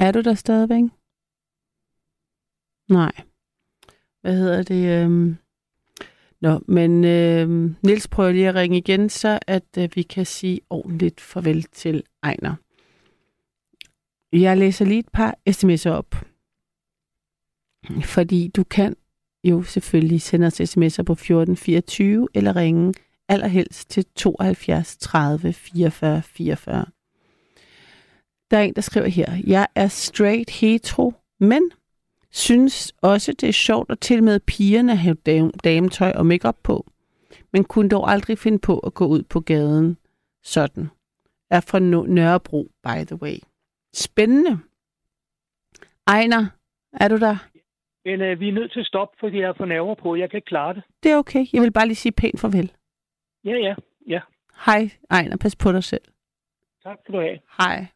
Er du der stadigvæk? Nej. Hvad hedder det? Øhm... Nå, men øh, Nils prøver lige at ringe igen, så at øh, vi kan sige ordentligt farvel til Ejner. Jeg læser lige et par sms'er op. Fordi du kan jo selvfølgelig sende os sms'er på 1424 eller ringe allerhelst til 72 30 44 44. Der er en, der skriver her, jeg er straight hetero, men synes også, det er sjovt at til med pigerne have dametøj og makeup på, men kunne dog aldrig finde på at gå ud på gaden sådan. Er fra Nørrebro, by the way. Spændende. Ejner, er du der?
Men øh, vi er nødt til at stoppe, fordi jeg er for nerver på. Jeg kan ikke klare det.
Det er okay. Jeg vil bare lige sige pænt farvel.
Ja, ja, ja.
Hej, Ejner. Pas på dig selv.
Tak skal du have.
Hej.